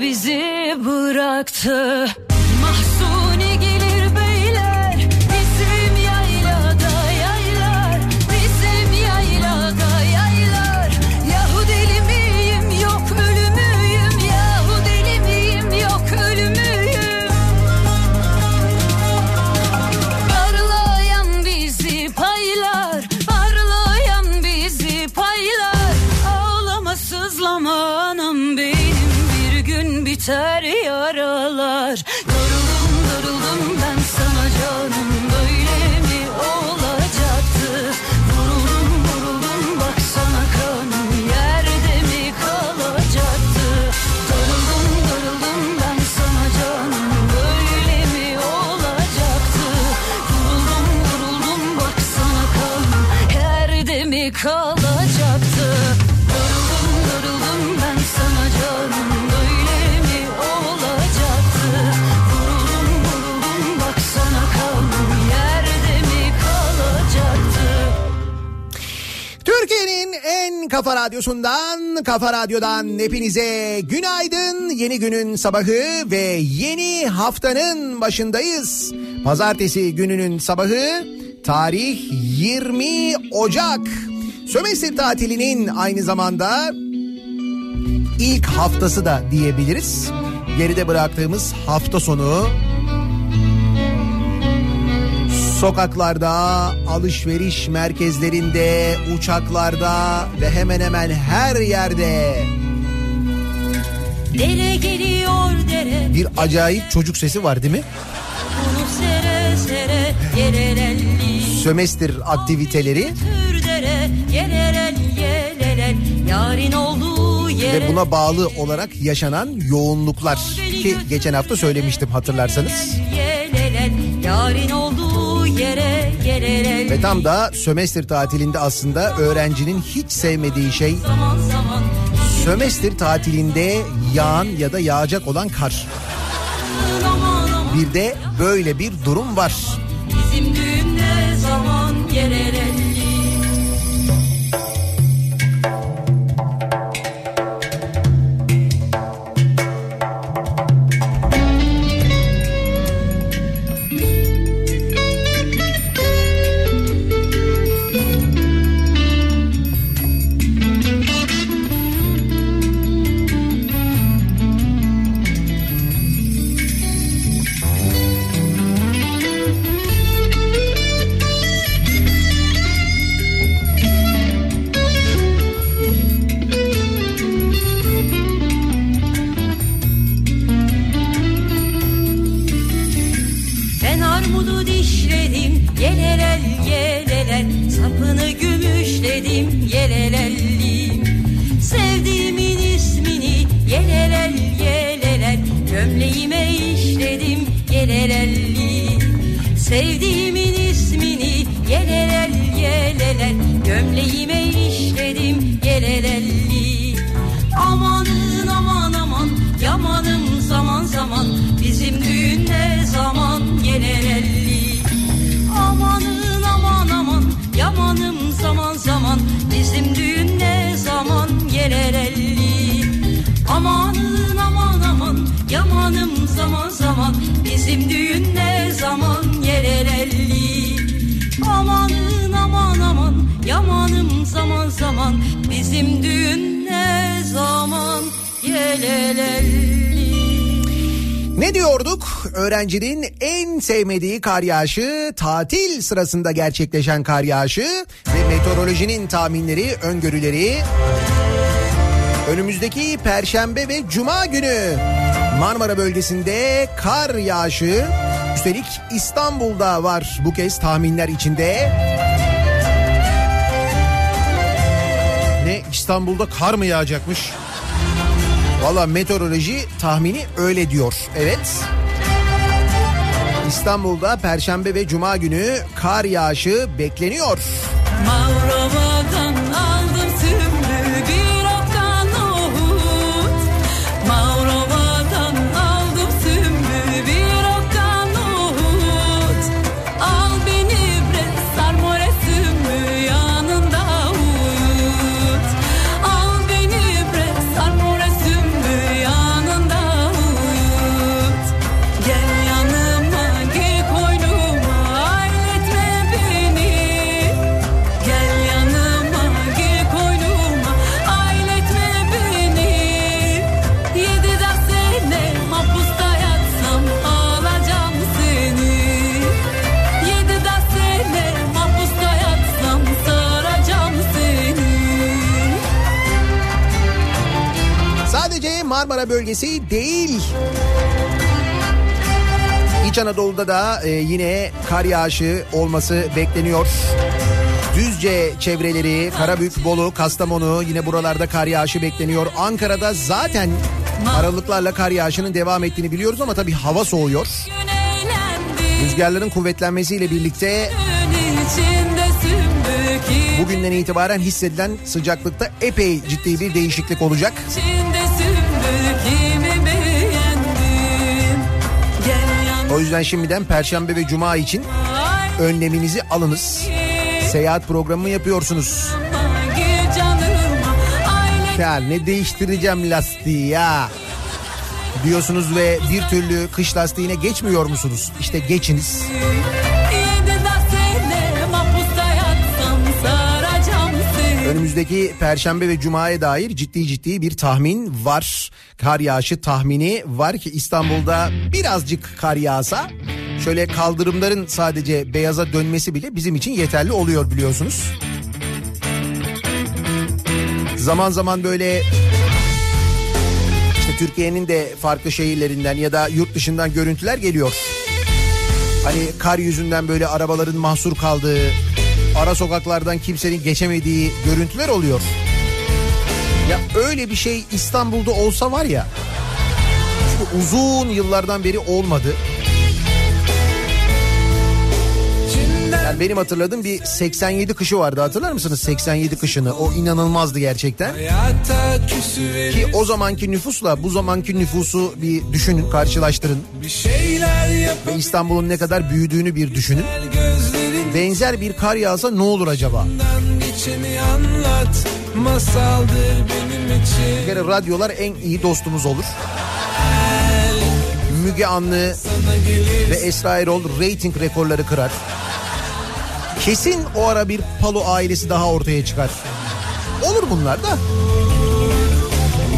bizi bıraktı. Mahsuni gelir beyler kafa radyosundan, kafa radyodan hepinize günaydın. Yeni günün sabahı ve yeni haftanın başındayız. Pazartesi gününün sabahı, tarih 20 Ocak. Sömestr tatilinin aynı zamanda ilk haftası da diyebiliriz. Geride bıraktığımız hafta sonu sokaklarda, alışveriş merkezlerinde, uçaklarda ve hemen hemen her yerde. Dere geliyor dere. Bir acayip çocuk sesi var değil mi? Sere sere Sömestr aktiviteleri. Dere yerelel yelelel Yarın olduğu yere. Ve buna bağlı olarak yaşanan yoğunluklar ki geçen hafta söylemiştim hatırlarsanız. Yelelel yarın olduğu yere Ve tam da sömestr tatilinde aslında öğrencinin hiç sevmediği şey Zaman zaman sömestr tatilinde yağan ya da yağacak olan kar. Bir de böyle bir durum var. Bizim düğün ne zaman yerelelli diyorduk? Öğrencinin en sevmediği kar yağışı, tatil sırasında gerçekleşen kar yağışı ve meteorolojinin tahminleri, öngörüleri. Önümüzdeki perşembe ve cuma günü Marmara bölgesinde kar yağışı. Üstelik İstanbul'da var bu kez tahminler içinde. Ne İstanbul'da kar mı yağacakmış? Valla meteoroloji tahmini öyle diyor. Evet. İstanbul'da Perşembe ve Cuma günü kar yağışı bekleniyor. Mavrova'dan Marmara bölgesi değil. İç Anadolu'da da e, yine kar yağışı olması bekleniyor. Düzce çevreleri, Karabük, Bolu, Kastamonu yine buralarda kar yağışı bekleniyor. Ankara'da zaten aralıklarla kar yağışının devam ettiğini biliyoruz ama tabii hava soğuyor. Rüzgarların kuvvetlenmesiyle birlikte bugünden itibaren hissedilen sıcaklıkta epey ciddi bir değişiklik olacak. O yüzden şimdiden Perşembe ve Cuma için önleminizi alınız. Seyahat programı yapıyorsunuz. Ya ne değiştireceğim lastiği ya diyorsunuz ve bir türlü kış lastiğine geçmiyor musunuz? İşte geçiniz. Yedi Önümüzdeki Perşembe ve Cuma'ya dair ciddi ciddi bir tahmin var. Kar yağışı tahmini var ki İstanbul'da birazcık kar yağsa şöyle kaldırımların sadece beyaza dönmesi bile bizim için yeterli oluyor biliyorsunuz. Zaman zaman böyle işte Türkiye'nin de farklı şehirlerinden ya da yurt dışından görüntüler geliyor. Hani kar yüzünden böyle arabaların mahsur kaldığı, ara sokaklardan kimsenin geçemediği görüntüler oluyor. Ya öyle bir şey İstanbul'da olsa var ya. Çünkü uzun yıllardan beri olmadı. Yani benim hatırladığım bir 87 kışı vardı hatırlar mısınız 87 kışını? O inanılmazdı gerçekten. Ki o zamanki nüfusla bu zamanki nüfusu bir düşünün, karşılaştırın. Ve İstanbul'un ne kadar büyüdüğünü bir düşünün. Benzer bir kar yağsa ne olur acaba? anlat Bir kere radyolar en iyi dostumuz olur. Müge Anlı ve Esra Erol rating rekorları kırar. Kesin o ara bir Palo ailesi daha ortaya çıkar. Olur bunlar da.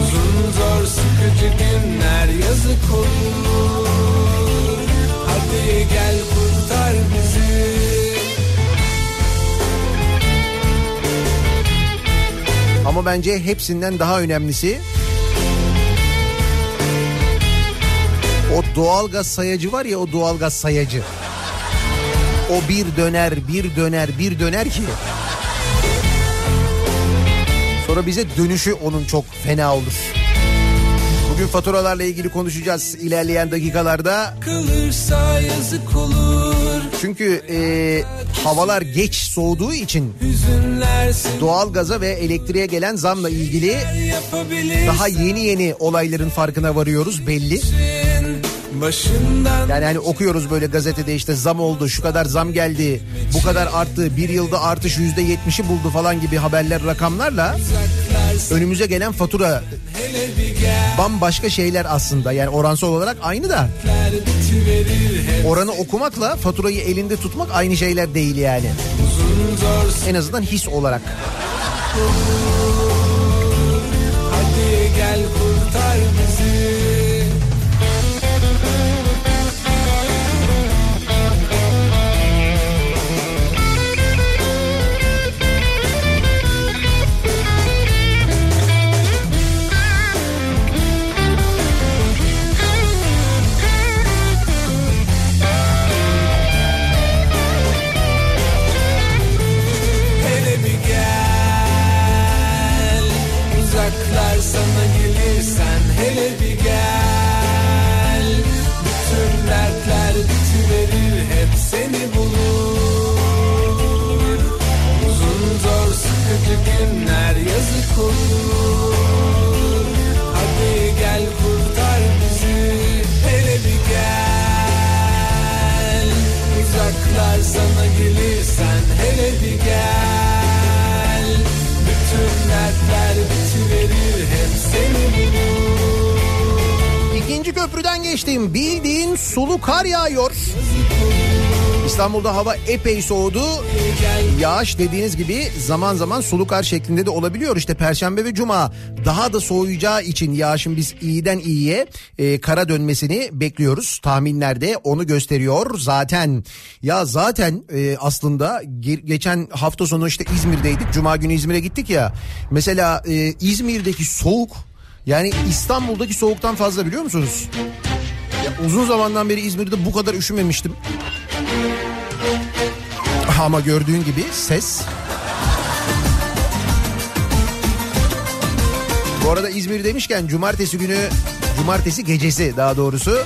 uzun zor sıkıcı günler yazık olur hadi gel Ama bence hepsinden daha önemlisi o doğalgaz sayacı var ya o doğalgaz sayacı. O bir döner, bir döner, bir döner ki Sonra bize dönüşü onun çok fena olur. Bugün faturalarla ilgili konuşacağız ilerleyen dakikalarda. Kılırsa yazık olur Çünkü e, havalar geç soğuduğu için doğalgaza ve elektriğe gelen zamla ilgili daha yeni yeni olayların farkına varıyoruz belli. Yani hani okuyoruz böyle gazetede işte zam oldu, şu kadar zam geldi, bu kadar arttı, bir yılda artış yüzde yetmişi buldu falan gibi haberler rakamlarla önümüze gelen fatura bambaşka şeyler aslında. Yani oransal olarak aynı da oranı okumakla faturayı elinde tutmak aynı şeyler değil yani. En azından his olarak. Hadi gel kurtar bizi günler yazık olur. Hadi gel kurtar bizi. Hele bir gel. Uzaklar sana gelirsen hele bir gel. Bütün dertler bitiverir hep seni bulur. İkinci köprüden geçtim. Bildiğin sulu kar yağıyor. İstanbul'da hava epey soğudu. Yağış dediğiniz gibi zaman zaman sulu kar şeklinde de olabiliyor. İşte Perşembe ve Cuma daha da soğuyacağı için yağışın biz iyiden iyiye e, kara dönmesini bekliyoruz. Tahminlerde onu gösteriyor zaten. Ya zaten e, aslında ge- geçen hafta sonu işte İzmir'deydik. Cuma günü İzmir'e gittik ya. Mesela e, İzmir'deki soğuk yani İstanbul'daki soğuktan fazla biliyor musunuz? Ya uzun zamandan beri İzmir'de bu kadar üşümemiştim. Ama gördüğün gibi ses. Bu arada İzmir demişken cumartesi günü, cumartesi gecesi daha doğrusu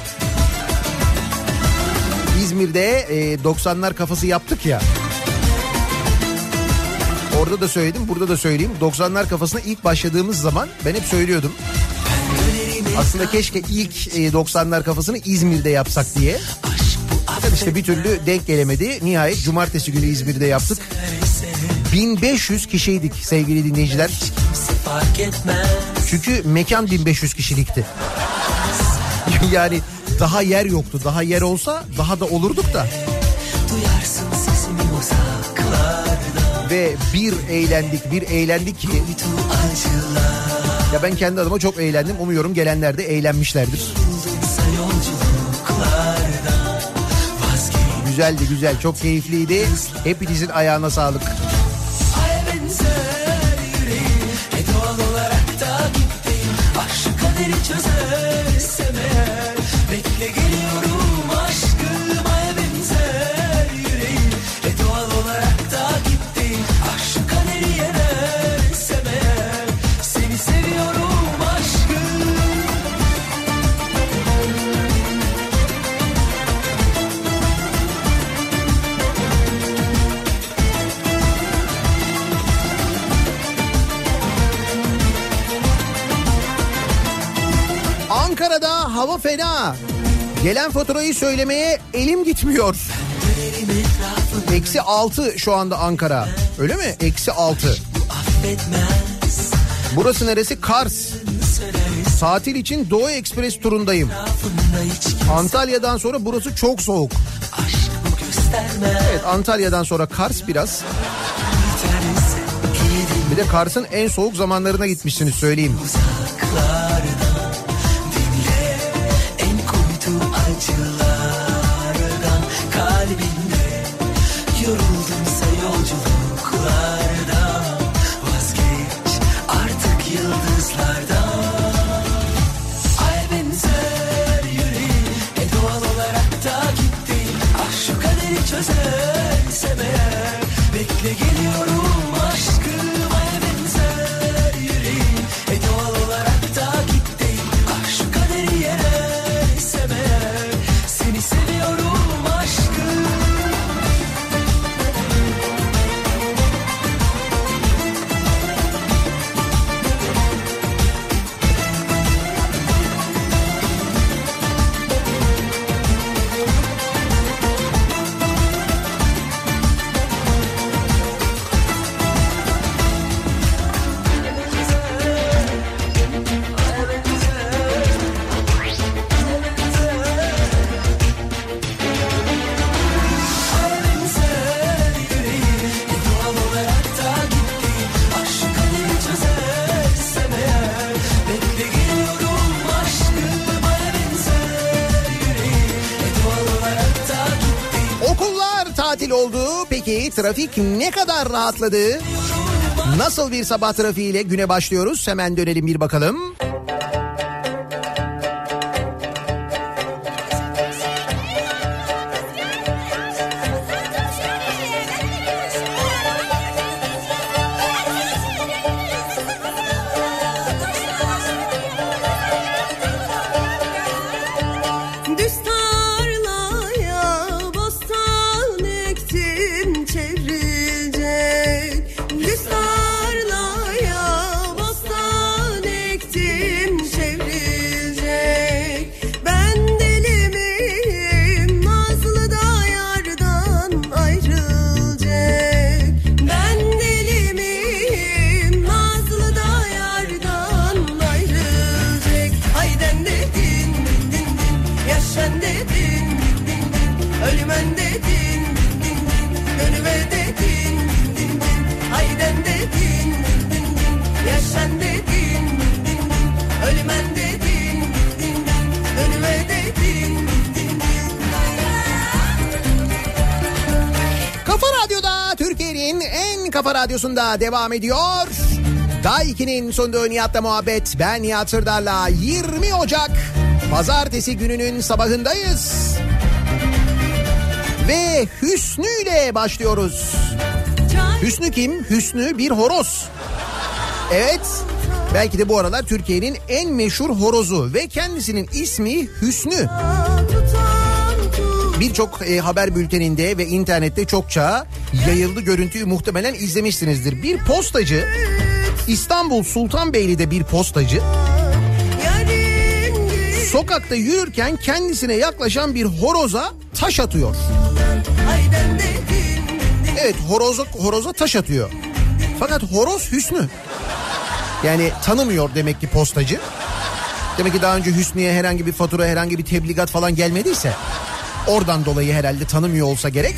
İzmir'de e, 90'lar kafası yaptık ya. Orada da söyledim, burada da söyleyeyim. 90'lar kafasına ilk başladığımız zaman ben hep söylüyordum. Aslında keşke ilk e, 90'lar kafasını İzmir'de yapsak diye. İşte bir türlü denk gelemedi. Nihayet cumartesi günü İzmir'de yaptık. 1500 kişiydik sevgili dinleyiciler. Çünkü mekan 1500 kişilikti. yani daha yer yoktu. Daha yer olsa daha da olurduk da. Ve bir eğlendik, bir eğlendik ki ya ben kendi adıma çok eğlendim. Umuyorum gelenler de eğlenmişlerdir. Vazgeç Güzeldi güzel, çok keyifliydi. Hepinizin ayağına sağlık. Fena. Gelen faturayı söylemeye elim gitmiyor. Eksi 6 şu anda Ankara. Öyle mi? Eksi 6. Affetmez Burası neresi? Kars. Tatil için Doğu Ekspres turundayım. Antalya'dan sonra burası çok soğuk. Evet Antalya'dan sonra Kars biraz. Bir de Kars'ın en soğuk zamanlarına gitmişsiniz söyleyeyim. uzaklardan trafik ne kadar rahatladı? Nasıl bir sabah trafiğiyle güne başlıyoruz? Hemen dönelim bir bakalım. Radyosunda devam ediyor. Daiki'nin sunduğu Nihat'la muhabbet. Ben Nihat Sırdar'la 20 Ocak Pazartesi gününün sabahındayız. Ve Hüsnü ile başlıyoruz. Hüsnü kim? Hüsnü bir horoz. Evet. Belki de bu aralar Türkiye'nin en meşhur horozu ve kendisinin ismi Hüsnü. Birçok e, haber bülteninde ve internette çokça yayıldı görüntüyü muhtemelen izlemişsinizdir. Bir postacı İstanbul Sultanbeyli'de bir postacı sokakta yürürken kendisine yaklaşan bir horoza taş atıyor. Evet horoza, horoza taş atıyor. Fakat horoz Hüsnü. Yani tanımıyor demek ki postacı. Demek ki daha önce Hüsnü'ye herhangi bir fatura herhangi bir tebligat falan gelmediyse oradan dolayı herhalde tanımıyor olsa gerek.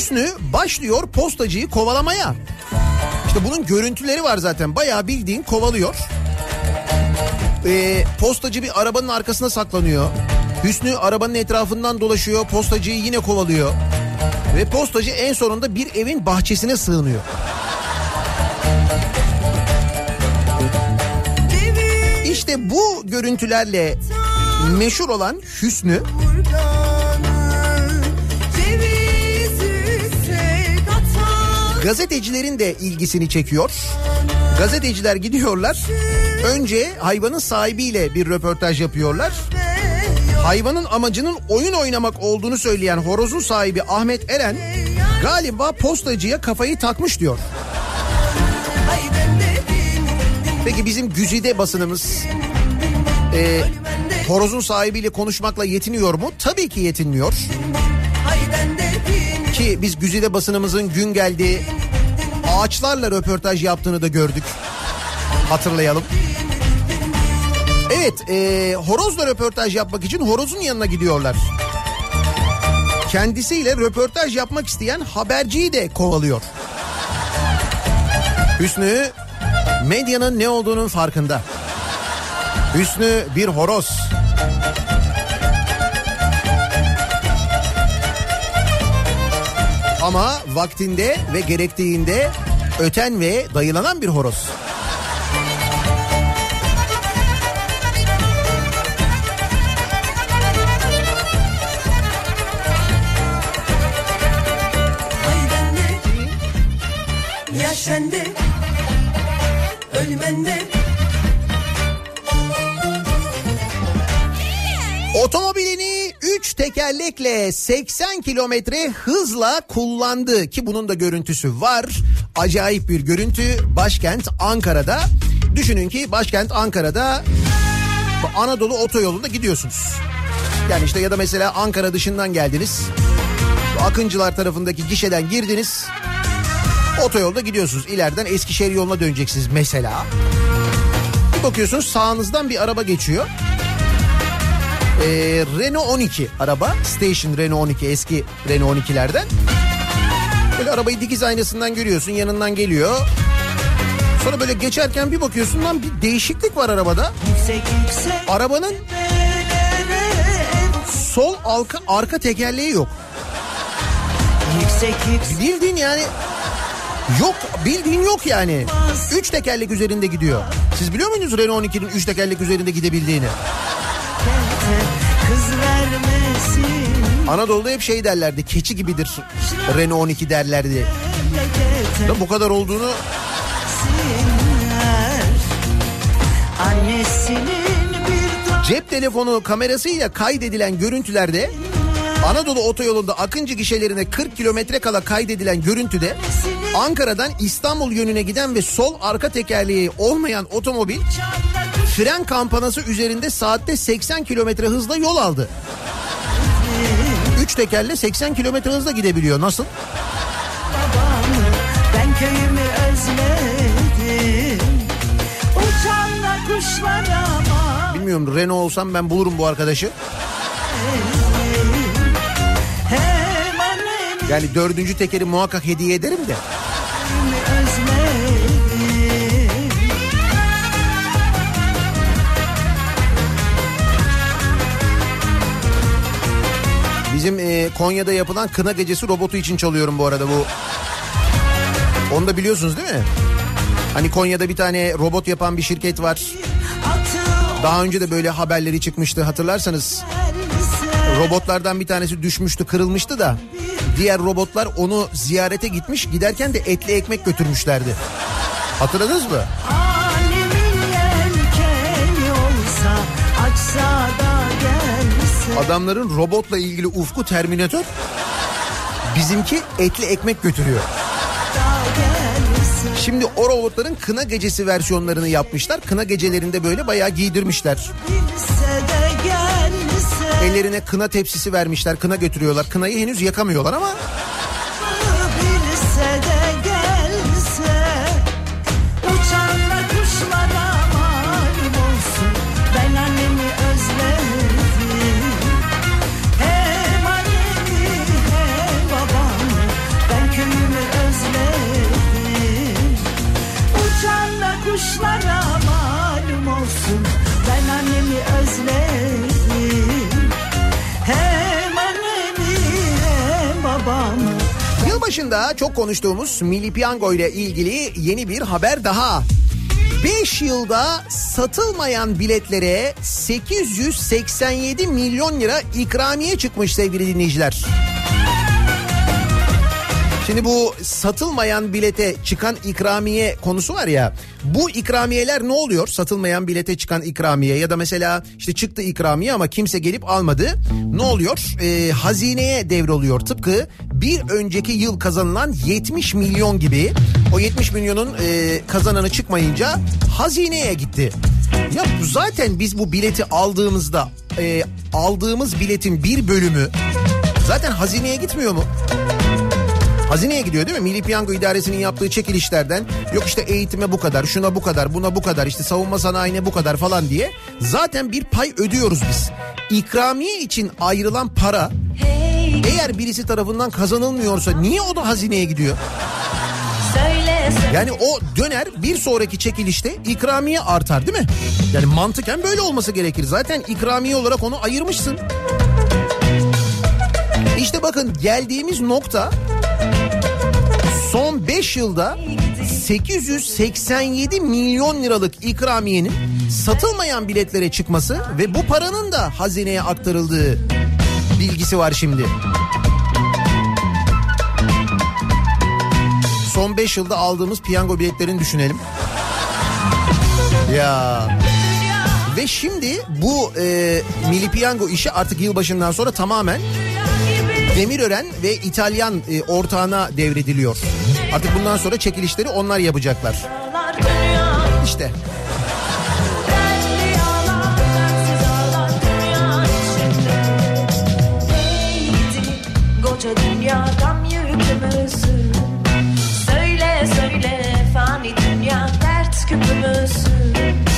Hüsnü başlıyor postacıyı kovalamaya. İşte bunun görüntüleri var zaten bayağı bildiğin kovalıyor. Ee, postacı bir arabanın arkasına saklanıyor. Hüsnü arabanın etrafından dolaşıyor postacıyı yine kovalıyor. Ve postacı en sonunda bir evin bahçesine sığınıyor. İşte bu görüntülerle meşhur olan Hüsnü gazetecilerin de ilgisini çekiyor. Gazeteciler gidiyorlar. Önce hayvanın sahibiyle bir röportaj yapıyorlar. Hayvanın amacının oyun oynamak olduğunu söyleyen horozun sahibi Ahmet Eren galiba postacıya kafayı takmış diyor. Peki bizim güzide basınımız e, horozun sahibiyle konuşmakla yetiniyor mu? Tabii ki yetinmiyor. Ki biz güzide basınımızın gün geldi ağaçlarla röportaj yaptığını da gördük. Hatırlayalım. Evet e, horozla röportaj yapmak için horozun yanına gidiyorlar. Kendisiyle röportaj yapmak isteyen haberciyi de kovalıyor. Hüsnü medyanın ne olduğunun farkında. Hüsnü bir horoz. Ama vaktinde ve gerektiğinde öten ve dayılanan bir horoz. Hayden dedin Yaşan 3 tekerlekle 80 kilometre hızla kullandı ki bunun da görüntüsü var. Acayip bir görüntü başkent Ankara'da. Düşünün ki başkent Ankara'da Anadolu otoyolunda gidiyorsunuz. Yani işte ya da mesela Ankara dışından geldiniz. Akıncılar tarafındaki gişeden girdiniz. Otoyolda gidiyorsunuz. İleriden Eskişehir yoluna döneceksiniz mesela. Bir bakıyorsunuz sağınızdan bir araba geçiyor. Ee, Renault 12 araba. Station Renault 12 eski Renault 12'lerden. Böyle arabayı dikiz aynasından görüyorsun yanından geliyor. Sonra böyle geçerken bir bakıyorsun lan bir değişiklik var arabada. Arabanın sol arka, arka tekerleği yok. Bildiğin yani yok bildiğin yok yani. Üç tekerlek üzerinde gidiyor. Siz biliyor muydunuz Renault 12'nin üç tekerlek üzerinde gidebildiğini? Kız vermesin Anadolu'da hep şey derlerdi keçi gibidir Renault 12 derlerdi. Da bu kadar olduğunu cep telefonu kamerasıyla kaydedilen görüntülerde Anadolu otoyolunda Akıncı gişelerine 40 kilometre kala kaydedilen görüntüde Ankara'dan İstanbul yönüne giden ve sol arka tekerleği olmayan otomobil fren kampanası üzerinde saatte 80 kilometre hızla yol aldı. 3 tekerle 80 kilometre hızla gidebiliyor. Nasıl? babamı ben köyümü özledim. Uçanla kuşlara ama Bilmiyorum Renault olsam ben bulurum bu arkadaşı. Yani dördüncü tekeri muhakkak hediye ederim de. özledim. Bizim e, Konya'da yapılan kına gecesi robotu için çalıyorum bu arada bu. Onu da biliyorsunuz değil mi? Hani Konya'da bir tane robot yapan bir şirket var. Daha önce de böyle haberleri çıkmıştı hatırlarsanız. Robotlardan bir tanesi düşmüştü, kırılmıştı da. Diğer robotlar onu ziyarete gitmiş. Giderken de etli ekmek götürmüşlerdi. Hatırladınız mı? Adamların robotla ilgili ufku Terminator. Bizimki etli ekmek götürüyor. Şimdi o robotların kına gecesi versiyonlarını yapmışlar. Kına gecelerinde böyle bayağı giydirmişler. Ellerine kına tepsisi vermişler. Kına götürüyorlar. Kınayı henüz yakamıyorlar ama Yılbaşında çok konuştuğumuz Milli Piyango ile ilgili yeni bir haber daha. 5 yılda satılmayan biletlere 887 milyon lira ikramiye çıkmış sevgili dinleyiciler. Şimdi bu satılmayan bilete çıkan ikramiye konusu var ya. Bu ikramiyeler ne oluyor? Satılmayan bilete çıkan ikramiye ya da mesela işte çıktı ikramiye ama kimse gelip almadı. Ne oluyor? Ee, hazineye devroluyor. Tıpkı bir önceki yıl kazanılan 70 milyon gibi. O 70 milyonun e, kazananı çıkmayınca hazineye gitti. Ya zaten biz bu bileti aldığımızda e, aldığımız biletin bir bölümü zaten hazineye gitmiyor mu? Hazineye gidiyor değil mi? Milli Piyango İdaresi'nin yaptığı çekilişlerden yok işte eğitime bu kadar, şuna bu kadar, buna bu kadar, işte savunma sanayine bu kadar falan diye zaten bir pay ödüyoruz biz. İkramiye için ayrılan para eğer birisi tarafından kazanılmıyorsa niye o da hazineye gidiyor? Yani o döner bir sonraki çekilişte ikramiye artar değil mi? Yani mantıken böyle olması gerekir. Zaten ikramiye olarak onu ayırmışsın. İşte bakın geldiğimiz nokta son 5 yılda 887 milyon liralık ikramiyenin satılmayan biletlere çıkması ve bu paranın da hazineye aktarıldığı bilgisi var şimdi. Son 5 yılda aldığımız piyango biletlerini düşünelim. Ya. Ve şimdi bu e, Milli Piyango işi artık yılbaşından sonra tamamen Demirören ve İtalyan e, ortağına devrediliyor. Artık bundan sonra çekilişleri onlar yapacaklar. İşte Söyle söyle fani dünya dert küpümüzsün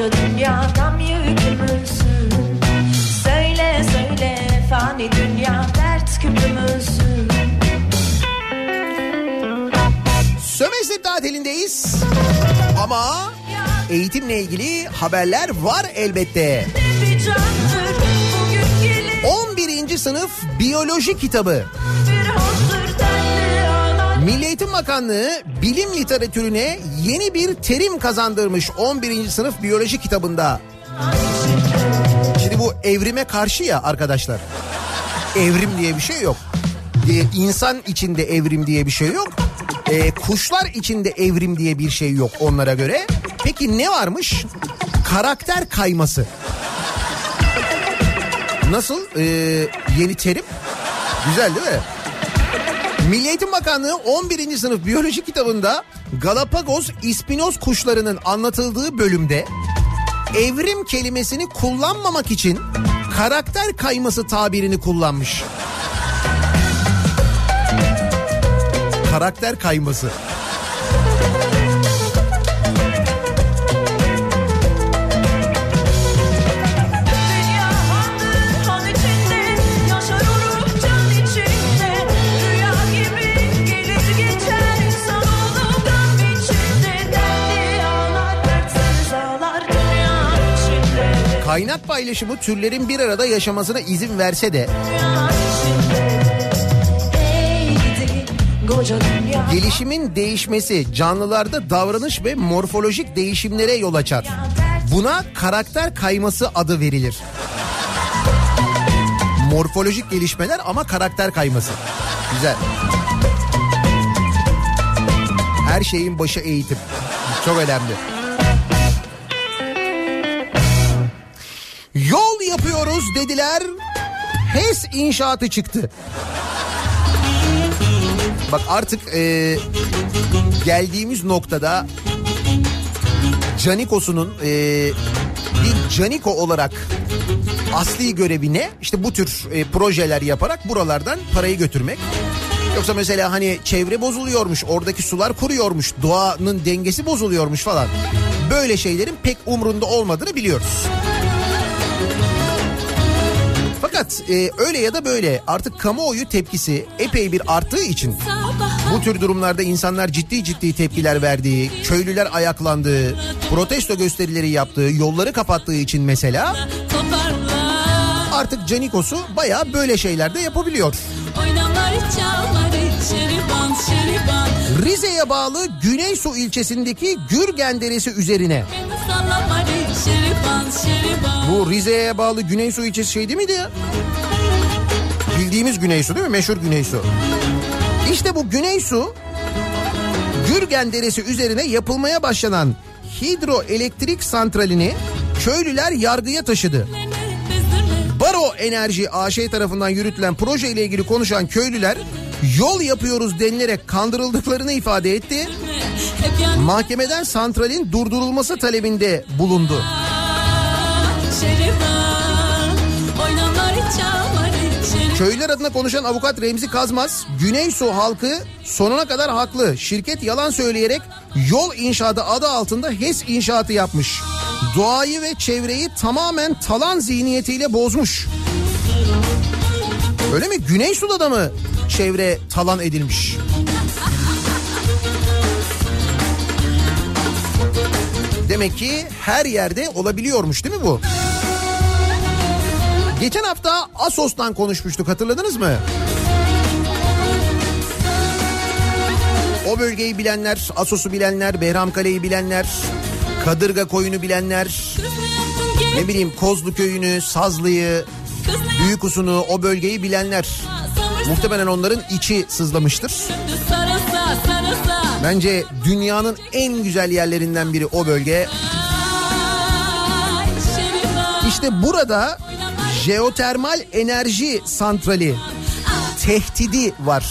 koca dünyadan yükümüzsün Söyle söyle fani dünya dert küpümüzsün Sömez'le Mevsim tatilindeyiz. Ama eğitimle ilgili haberler var elbette. Bir candır bugün gelir 11. sınıf biyoloji kitabı. Milli Eğitim Bakanlığı bilim literatürüne yeni bir terim kazandırmış 11. sınıf biyoloji kitabında. Şimdi bu evrime karşı ya arkadaşlar. Evrim diye bir şey yok. Ee, insan içinde evrim diye bir şey yok. Ee, kuşlar içinde evrim diye bir şey yok onlara göre. Peki ne varmış? Karakter kayması. Nasıl? Ee, yeni terim? Güzel değil mi? Milli Eğitim Bakanlığı 11. sınıf biyoloji kitabında Galapagos ispinoz kuşlarının anlatıldığı bölümde evrim kelimesini kullanmamak için karakter kayması tabirini kullanmış. Karakter kayması. Kaynak paylaşımı türlerin bir arada yaşamasına izin verse de gelişimin değişmesi canlılarda davranış ve morfolojik değişimlere yol açar. Buna karakter kayması adı verilir. Morfolojik gelişmeler ama karakter kayması. Güzel. Her şeyin başı eğitim. Çok önemli. Yapıyoruz dediler. HES inşaatı çıktı. Bak artık e, geldiğimiz noktada Canikos'unun e, bir Caniko olarak asli görevi ne? İşte bu tür e, projeler yaparak buralardan parayı götürmek. Yoksa mesela hani çevre bozuluyormuş, oradaki sular kuruyormuş, doğanın dengesi bozuluyormuş falan. Böyle şeylerin pek umrunda olmadığını biliyoruz. Fakat e, öyle ya da böyle artık kamuoyu tepkisi epey bir arttığı için bu tür durumlarda insanlar ciddi ciddi tepkiler verdiği, köylüler ayaklandığı, protesto gösterileri yaptığı, yolları kapattığı için mesela artık Canikos'u bayağı böyle şeyler de yapabiliyor. Rize'ye bağlı Güneysu ilçesindeki Gürgen Deresi üzerine. Bu Rize'ye bağlı Güneysu ilçesi şey değil miydi ya? Bildiğimiz Güneysu değil mi? Meşhur Güneysu. İşte bu Güneysu Gürgen Deresi üzerine yapılmaya başlanan hidroelektrik santralini köylüler yargıya taşıdı. Baro Enerji AŞ tarafından yürütülen proje ile ilgili konuşan köylüler yol yapıyoruz denilerek kandırıldıklarını ifade etti. Mahkemeden santralin durdurulması talebinde bulundu. Köylüler adına konuşan avukat Remzi Kazmaz, Güneysu halkı sonuna kadar haklı. Şirket yalan söyleyerek yol inşaatı adı altında HES inşaatı yapmış. Doğayı ve çevreyi tamamen talan zihniyetiyle bozmuş. Öyle mi? Güneysu'da da mı çevre talan edilmiş? Demek ki her yerde olabiliyormuş değil mi bu? Geçen hafta Asos'tan konuşmuştuk hatırladınız mı? O bölgeyi bilenler, Asos'u bilenler, Behramkale'yi bilenler, Kadırga koyunu bilenler, ne bileyim Kozlu köyünü, Sazlı'yı, Büyükusunu, o bölgeyi bilenler. Muhtemelen onların içi sızlamıştır. Sarasa sarasa Bence dünyanın en güzel yerlerinden biri o bölge. İşte burada jeotermal enerji santrali tehdidi var.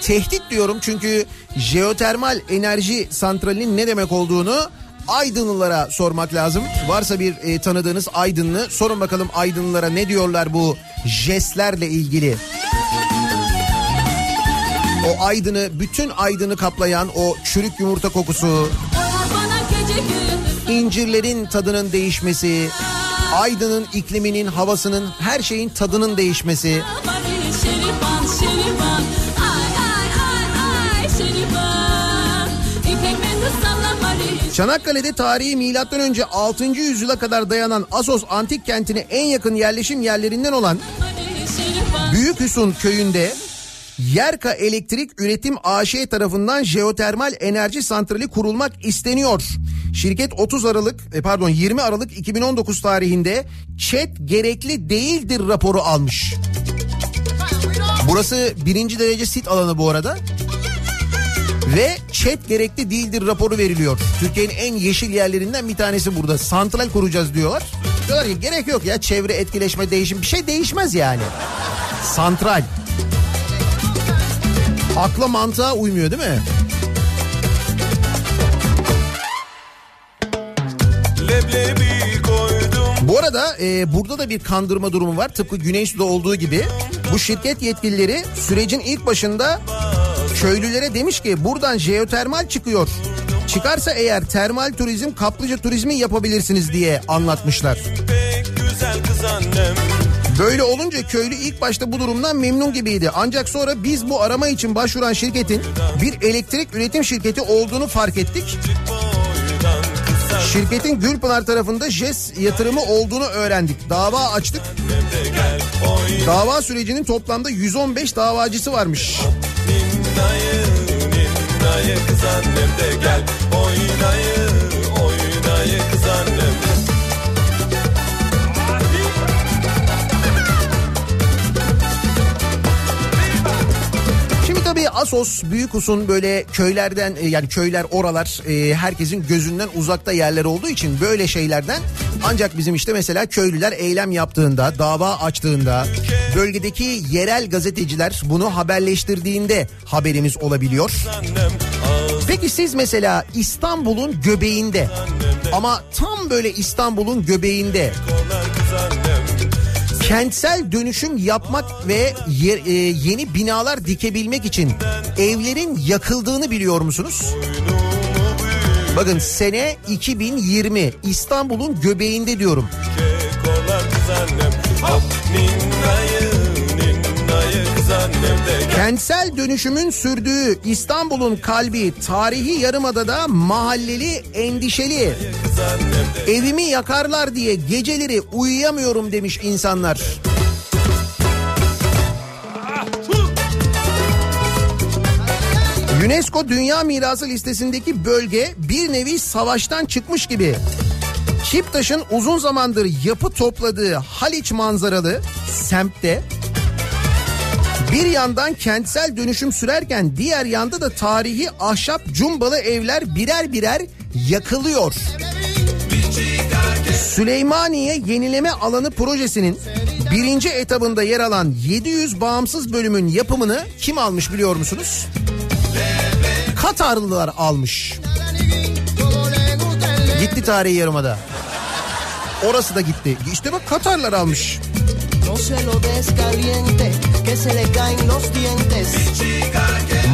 Tehdit diyorum çünkü jeotermal enerji santralinin ne demek olduğunu Aydınlılara sormak lazım. Varsa bir e, tanıdığınız Aydınlı sorun bakalım Aydınlılara ne diyorlar bu jestlerle ilgili. O Aydın'ı bütün Aydın'ı kaplayan o çürük yumurta kokusu, incirlerin tadının değişmesi, Aydın'ın ikliminin, havasının, her şeyin tadının değişmesi. Çanakkale'de tarihi milattan önce 6. yüzyıla kadar dayanan Asos antik kentine en yakın yerleşim yerlerinden olan Büyük Hüsun köyünde Yerka Elektrik Üretim AŞ tarafından jeotermal enerji santrali kurulmak isteniyor. Şirket 30 Aralık e, pardon 20 Aralık 2019 tarihinde ÇED gerekli değildir raporu almış. Burası birinci derece sit alanı bu arada. Ve ÇED gerekli değildir raporu veriliyor. Türkiye'nin en yeşil yerlerinden bir tanesi burada. Santral kuracağız diyorlar. Diyorlar ki gerek yok ya çevre etkileşme değişim bir şey değişmez yani. Santral. Akla mantığa uymuyor değil mi? Bu arada e, burada da bir kandırma durumu var. Tıpkı Güneysu'da olduğu gibi. Bu şirket yetkilileri sürecin ilk başında köylülere demiş ki buradan jeotermal çıkıyor. Çıkarsa eğer termal turizm, kaplıca turizmi yapabilirsiniz diye anlatmışlar. pek güzel kız annem Böyle olunca köylü ilk başta bu durumdan memnun gibiydi. Ancak sonra biz bu arama için başvuran şirketin bir elektrik üretim şirketi olduğunu fark ettik. Şirketin Gülpınar tarafında JES yatırımı olduğunu öğrendik. Dava açtık. Dava sürecinin toplamda 115 davacısı varmış. Kız annem de gel Oynayı oynayı kız annem tabii Asos, Büyükus'un böyle köylerden e, yani köyler oralar e, herkesin gözünden uzakta yerler olduğu için böyle şeylerden ancak bizim işte mesela köylüler eylem yaptığında, dava açtığında, bölgedeki yerel gazeteciler bunu haberleştirdiğinde haberimiz olabiliyor. Peki siz mesela İstanbul'un göbeğinde ama tam böyle İstanbul'un göbeğinde kentsel dönüşüm yapmak ve ye- e, yeni binalar dikebilmek için evlerin yakıldığını biliyor musunuz? Bakın sene 2020 İstanbul'un göbeğinde diyorum. Hop Kentsel dönüşümün sürdüğü İstanbul'un kalbi tarihi yarımadada mahalleli endişeli. Evimi yakarlar diye geceleri uyuyamıyorum demiş insanlar. UNESCO Dünya Mirası listesindeki bölge bir nevi savaştan çıkmış gibi. Kiptaş'ın uzun zamandır yapı topladığı Haliç manzaralı semtte bir yandan kentsel dönüşüm sürerken diğer yanda da tarihi ahşap cumbalı evler birer birer yakılıyor. Süleymaniye Yenileme Alanı projesinin birinci etabında yer alan 700 bağımsız bölümün yapımını kim almış biliyor musunuz? Katarlılar almış. Gitti tarihi yarımada. Orası da gitti. İşte bak Katarlar almış. Se lo des que se le caen los dientes.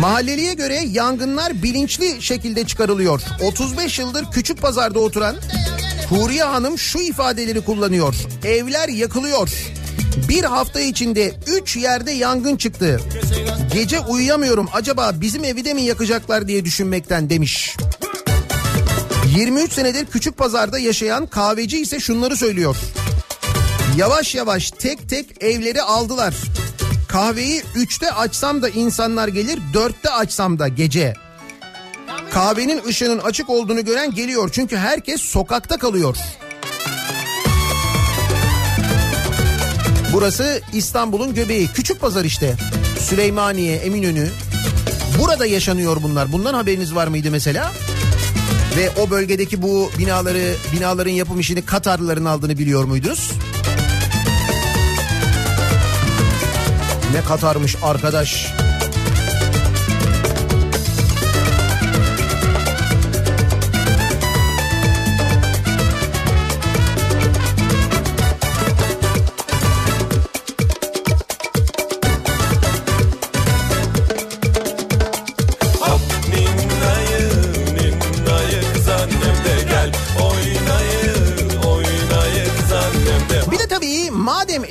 Mahalleliye göre yangınlar bilinçli şekilde çıkarılıyor. 35 yıldır küçük pazarda oturan Huriye Hanım şu ifadeleri kullanıyor. Evler yakılıyor. Bir hafta içinde 3 yerde yangın çıktı. Gece uyuyamıyorum acaba bizim evi de mi yakacaklar diye düşünmekten demiş. 23 senedir küçük pazarda yaşayan kahveci ise şunları söylüyor. Yavaş yavaş tek tek evleri aldılar. Kahveyi 3'te açsam da insanlar gelir 4'te açsam da gece. Kahvenin ışığının açık olduğunu gören geliyor çünkü herkes sokakta kalıyor. Burası İstanbul'un göbeği. Küçük pazar işte. Süleymaniye, Eminönü. Burada yaşanıyor bunlar. Bundan haberiniz var mıydı mesela? Ve o bölgedeki bu binaları, binaların yapım işini Katarlıların aldığını biliyor muydunuz? Ne Katarmış arkadaş.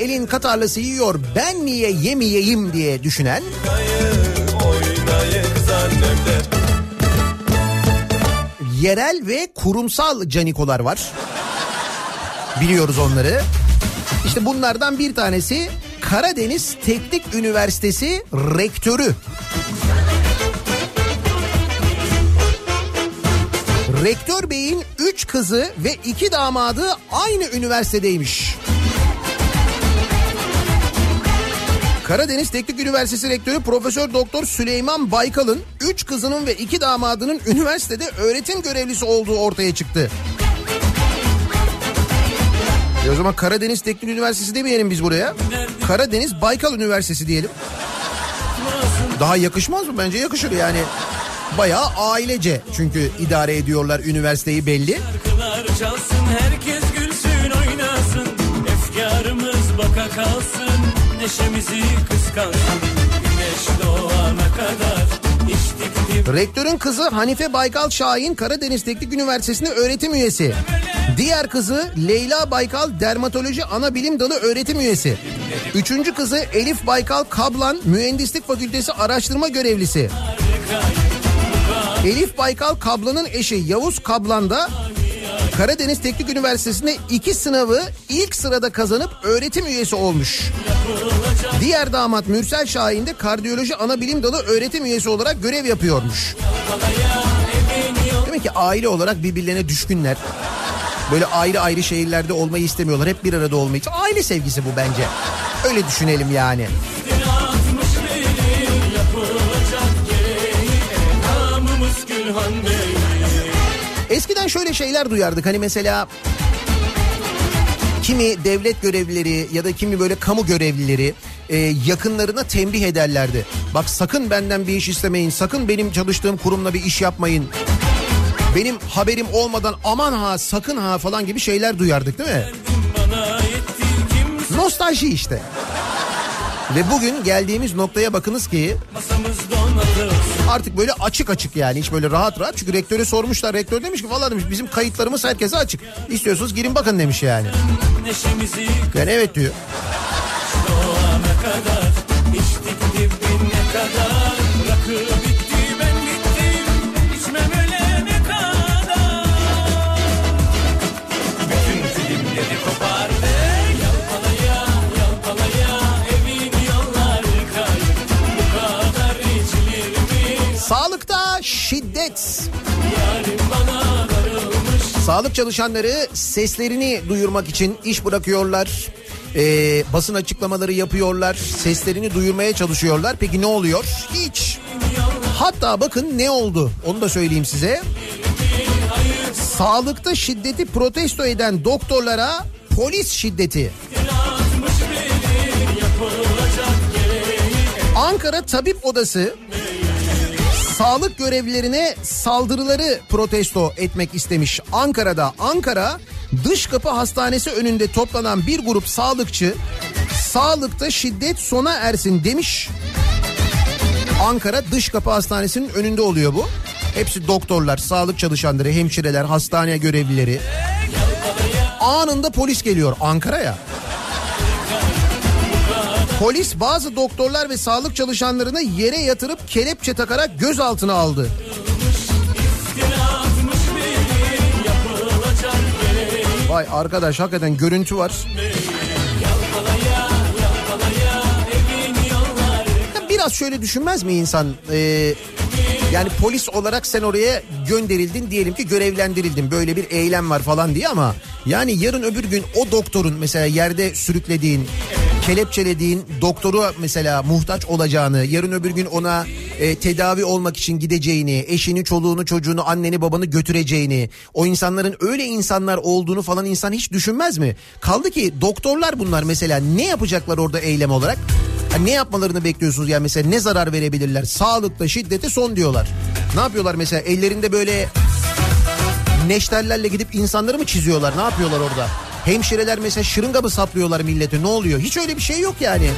Madem elin Katarlısı yiyor ben niye yemeyeyim diye düşünen yerel ve kurumsal canikolar var. Biliyoruz onları. İşte bunlardan bir tanesi Karadeniz Teknik Üniversitesi rektörü. Rektör Bey'in 3 kızı ve 2 damadı aynı üniversitedeymiş. Karadeniz Teknik Üniversitesi Rektörü Profesör Doktor Süleyman Baykal'ın 3 kızının ve 2 damadının üniversitede öğretim görevlisi olduğu ortaya çıktı. E o zaman Karadeniz Teknik Üniversitesi demeyelim biz buraya. Karadeniz Baykal Üniversitesi diyelim. Daha yakışmaz mı? Bence yakışır yani. Bayağı ailece çünkü idare ediyorlar üniversiteyi belli. Çalsın herkes gülsün oynasın Efkarımız baka kalsın neşemizi kıskansın Güneş doğana kadar Rektörün kızı Hanife Baykal Şahin Karadeniz Teknik Üniversitesi'nde öğretim üyesi. Diğer kızı Leyla Baykal Dermatoloji Ana Bilim Dalı öğretim üyesi. Üçüncü kızı Elif Baykal Kablan Mühendislik Fakültesi araştırma görevlisi. Elif Baykal Kablan'ın eşi Yavuz Kablan da Karadeniz Teknik Üniversitesi'nde iki sınavı ilk sırada kazanıp öğretim üyesi olmuş. Diğer damat Mürsel Şahin de kardiyoloji ana bilim dalı öğretim üyesi olarak görev yapıyormuş. Demek ki aile olarak birbirlerine düşkünler. Böyle ayrı ayrı şehirlerde olmayı istemiyorlar. Hep bir arada olmayı. Aile sevgisi bu bence. Öyle düşünelim yani. Eskiden şöyle şeyler duyardık. Hani mesela kimi devlet görevlileri ya da kimi böyle kamu görevlileri e, yakınlarına tembih ederlerdi. Bak sakın benden bir iş istemeyin. Sakın benim çalıştığım kurumla bir iş yapmayın. Benim haberim olmadan aman ha sakın ha falan gibi şeyler duyardık değil mi? Nostalji işte. Ve bugün geldiğimiz noktaya bakınız ki masamız donatır artık böyle açık açık yani hiç böyle rahat rahat. Çünkü rektöre sormuşlar. Rektör demiş ki valla demiş bizim kayıtlarımız herkese açık. İstiyorsanız girin bakın demiş yani. Yani evet diyor. doğana kadar içtik dibine kadar Rakı şiddet. Sağlık çalışanları seslerini duyurmak için iş bırakıyorlar. Ee, basın açıklamaları yapıyorlar. Seslerini duyurmaya çalışıyorlar. Peki ne oluyor? Hiç. Hatta bakın ne oldu? Onu da söyleyeyim size. Sağlıkta şiddeti protesto eden doktorlara polis şiddeti. Ankara Tabip Odası sağlık görevlilerine saldırıları protesto etmek istemiş. Ankara'da Ankara Dış Kapı Hastanesi önünde toplanan bir grup sağlıkçı sağlıkta şiddet sona ersin demiş. Ankara Dış Kapı Hastanesi'nin önünde oluyor bu. Hepsi doktorlar, sağlık çalışanları, hemşireler, hastane görevlileri. Anında polis geliyor Ankara'ya. Polis bazı doktorlar ve sağlık çalışanlarını yere yatırıp kelepçe takarak gözaltına aldı. Vay arkadaş hakikaten görüntü var. Biraz şöyle düşünmez mi insan? Ee, yani polis olarak sen oraya gönderildin diyelim ki görevlendirildin böyle bir eylem var falan diye ama yani yarın öbür gün o doktorun mesela yerde sürüklediğin kelepçelediğin doktoru mesela muhtaç olacağını yarın öbür gün ona e, tedavi olmak için gideceğini eşini çoluğunu çocuğunu anneni babanı götüreceğini o insanların öyle insanlar olduğunu falan insan hiç düşünmez mi? Kaldı ki doktorlar bunlar mesela ne yapacaklar orada eylem olarak? Ha, ne yapmalarını bekliyorsunuz yani mesela ne zarar verebilirler? Sağlıkta şiddete son diyorlar. Ne yapıyorlar mesela ellerinde böyle neşterlerle gidip insanları mı çiziyorlar? Ne yapıyorlar orada? Hemşireler mesela şırınga mı saplıyorlar millete? Ne oluyor? Hiç öyle bir şey yok yani.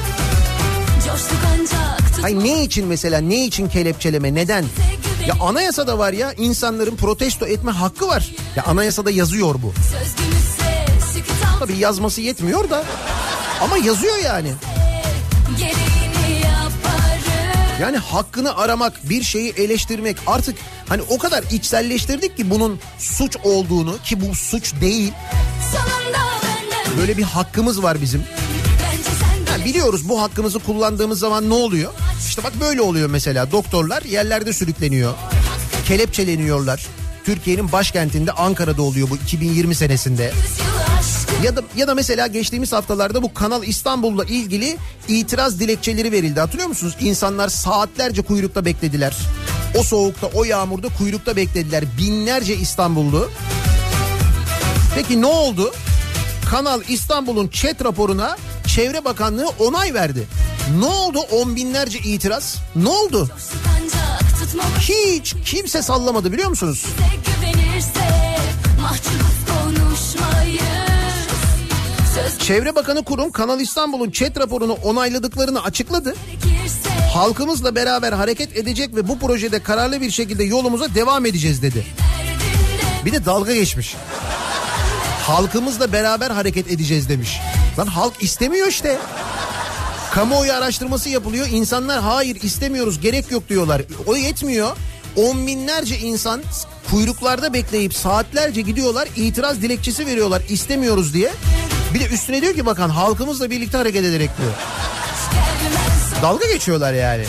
Coştuk ancak Hay ne için mesela? Ne için kelepçeleme? Neden? Ya anayasada var ya insanların protesto etme hakkı var. Ya anayasada yazıyor bu. Tabii yazması yetmiyor da ama yazıyor yani. Yaparım Yani hakkını aramak, bir şeyi eleştirmek artık hani o kadar içselleştirdik ki bunun suç olduğunu ki bu suç değil. Böyle bir hakkımız var bizim. Ha, biliyoruz bu hakkımızı kullandığımız zaman ne oluyor? İşte bak böyle oluyor mesela doktorlar yerlerde sürükleniyor. Kelepçeleniyorlar. Türkiye'nin başkentinde Ankara'da oluyor bu 2020 senesinde. Ya da ya da mesela geçtiğimiz haftalarda bu Kanal İstanbul'la ilgili itiraz dilekçeleri verildi. Hatırlıyor musunuz? İnsanlar saatlerce kuyrukta beklediler. O soğukta, o yağmurda kuyrukta beklediler. Binlerce İstanbullu. Peki ne oldu? Kanal İstanbul'un chat raporuna Çevre Bakanlığı onay verdi. Ne oldu on binlerce itiraz? Ne oldu? Hiç kimse sallamadı biliyor musunuz? Çevre Bakanı Kurum Kanal İstanbul'un chat raporunu onayladıklarını açıkladı. halkımızla beraber hareket edecek ve bu projede kararlı bir şekilde yolumuza devam edeceğiz dedi. Bir de dalga geçmiş. Halkımızla beraber hareket edeceğiz demiş. Lan halk istemiyor işte. Kamuoyu araştırması yapılıyor. İnsanlar hayır istemiyoruz gerek yok diyorlar. O yetmiyor. On binlerce insan kuyruklarda bekleyip saatlerce gidiyorlar itiraz dilekçesi veriyorlar istemiyoruz diye. Bir de üstüne diyor ki bakan halkımızla birlikte hareket ederek diyor. Dalga geçiyorlar yani.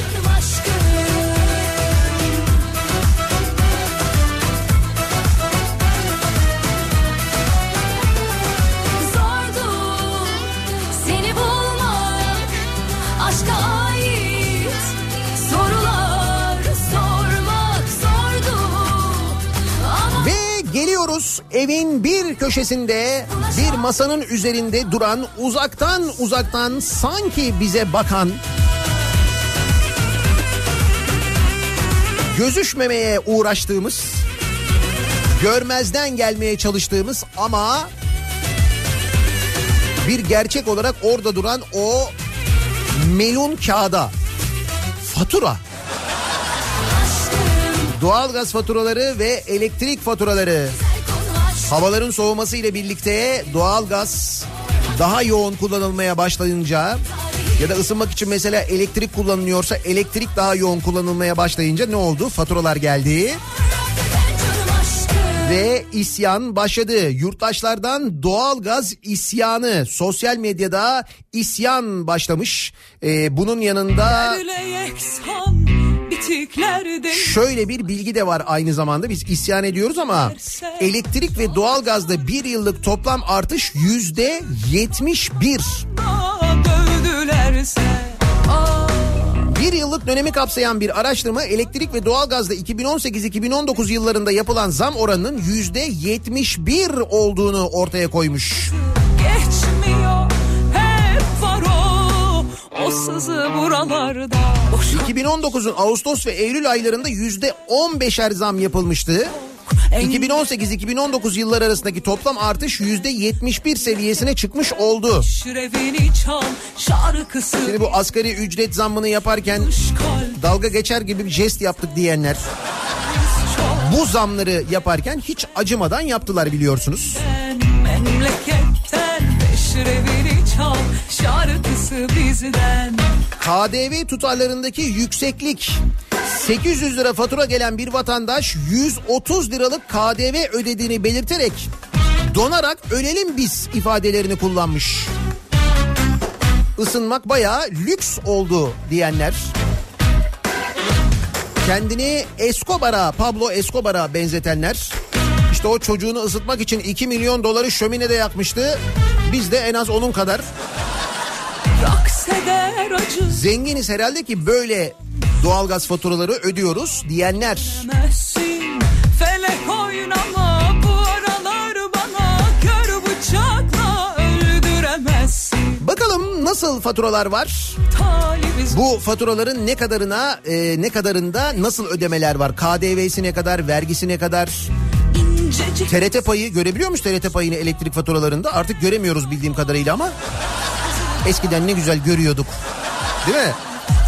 Evin bir köşesinde bir masanın üzerinde duran uzaktan uzaktan sanki bize bakan gözüşmemeye uğraştığımız görmezden gelmeye çalıştığımız ama bir gerçek olarak orada duran o melun kağıda fatura. Doğalgaz faturaları ve elektrik faturaları havaların soğuması ile birlikte doğalgaz daha yoğun kullanılmaya başlayınca ya da ısınmak için mesela elektrik kullanılıyorsa elektrik daha yoğun kullanılmaya başlayınca ne oldu? Faturalar geldi ve isyan başladı. Yurttaşlardan doğalgaz isyanı sosyal medyada isyan başlamış. Ee, bunun yanında Şöyle bir bilgi de var aynı zamanda biz isyan ediyoruz ama elektrik ve doğalgazda bir yıllık toplam artış yüzde yetmiş bir. Bir yıllık dönemi kapsayan bir araştırma elektrik ve doğalgazda 2018-2019 yıllarında yapılan zam oranının yüzde yetmiş bir olduğunu ortaya koymuş. geçmiyor o sızı buralarda boşa 2019'un Ağustos ve Eylül aylarında yüzde on beşer zam yapılmıştı. 2018-2019 yıllar arasındaki toplam artış yüzde 71 seviyesine çıkmış oldu. Şimdi bu asgari ücret zammını yaparken dalga geçer gibi bir jest yaptık diyenler bu zamları yaparken hiç acımadan yaptılar biliyorsunuz. memleketten çal şarkısı bizden KDV tutarlarındaki yükseklik 800 lira fatura gelen bir vatandaş 130 liralık KDV ödediğini belirterek donarak ölelim biz ifadelerini kullanmış. Isınmak bayağı lüks oldu diyenler. Kendini Escobar'a, Pablo Escobar'a benzetenler. İşte o çocuğunu ısıtmak için 2 milyon doları şöminede yakmıştı. Biz de en az onun kadar zenginiz herhalde ki böyle doğalgaz faturaları ödüyoruz diyenler. Felek oynama bu aralar bana kör bıçakla öldüremezsin Bakalım nasıl faturalar var? talibiz Bu faturaların ne kadarına e, ne kadarında nasıl ödemeler var? KDV'si ne kadar, vergisi ne kadar? TRT payı görebiliyor musun TRT payını elektrik faturalarında? Artık göremiyoruz bildiğim kadarıyla ama eskiden ne güzel görüyorduk. Değil mi?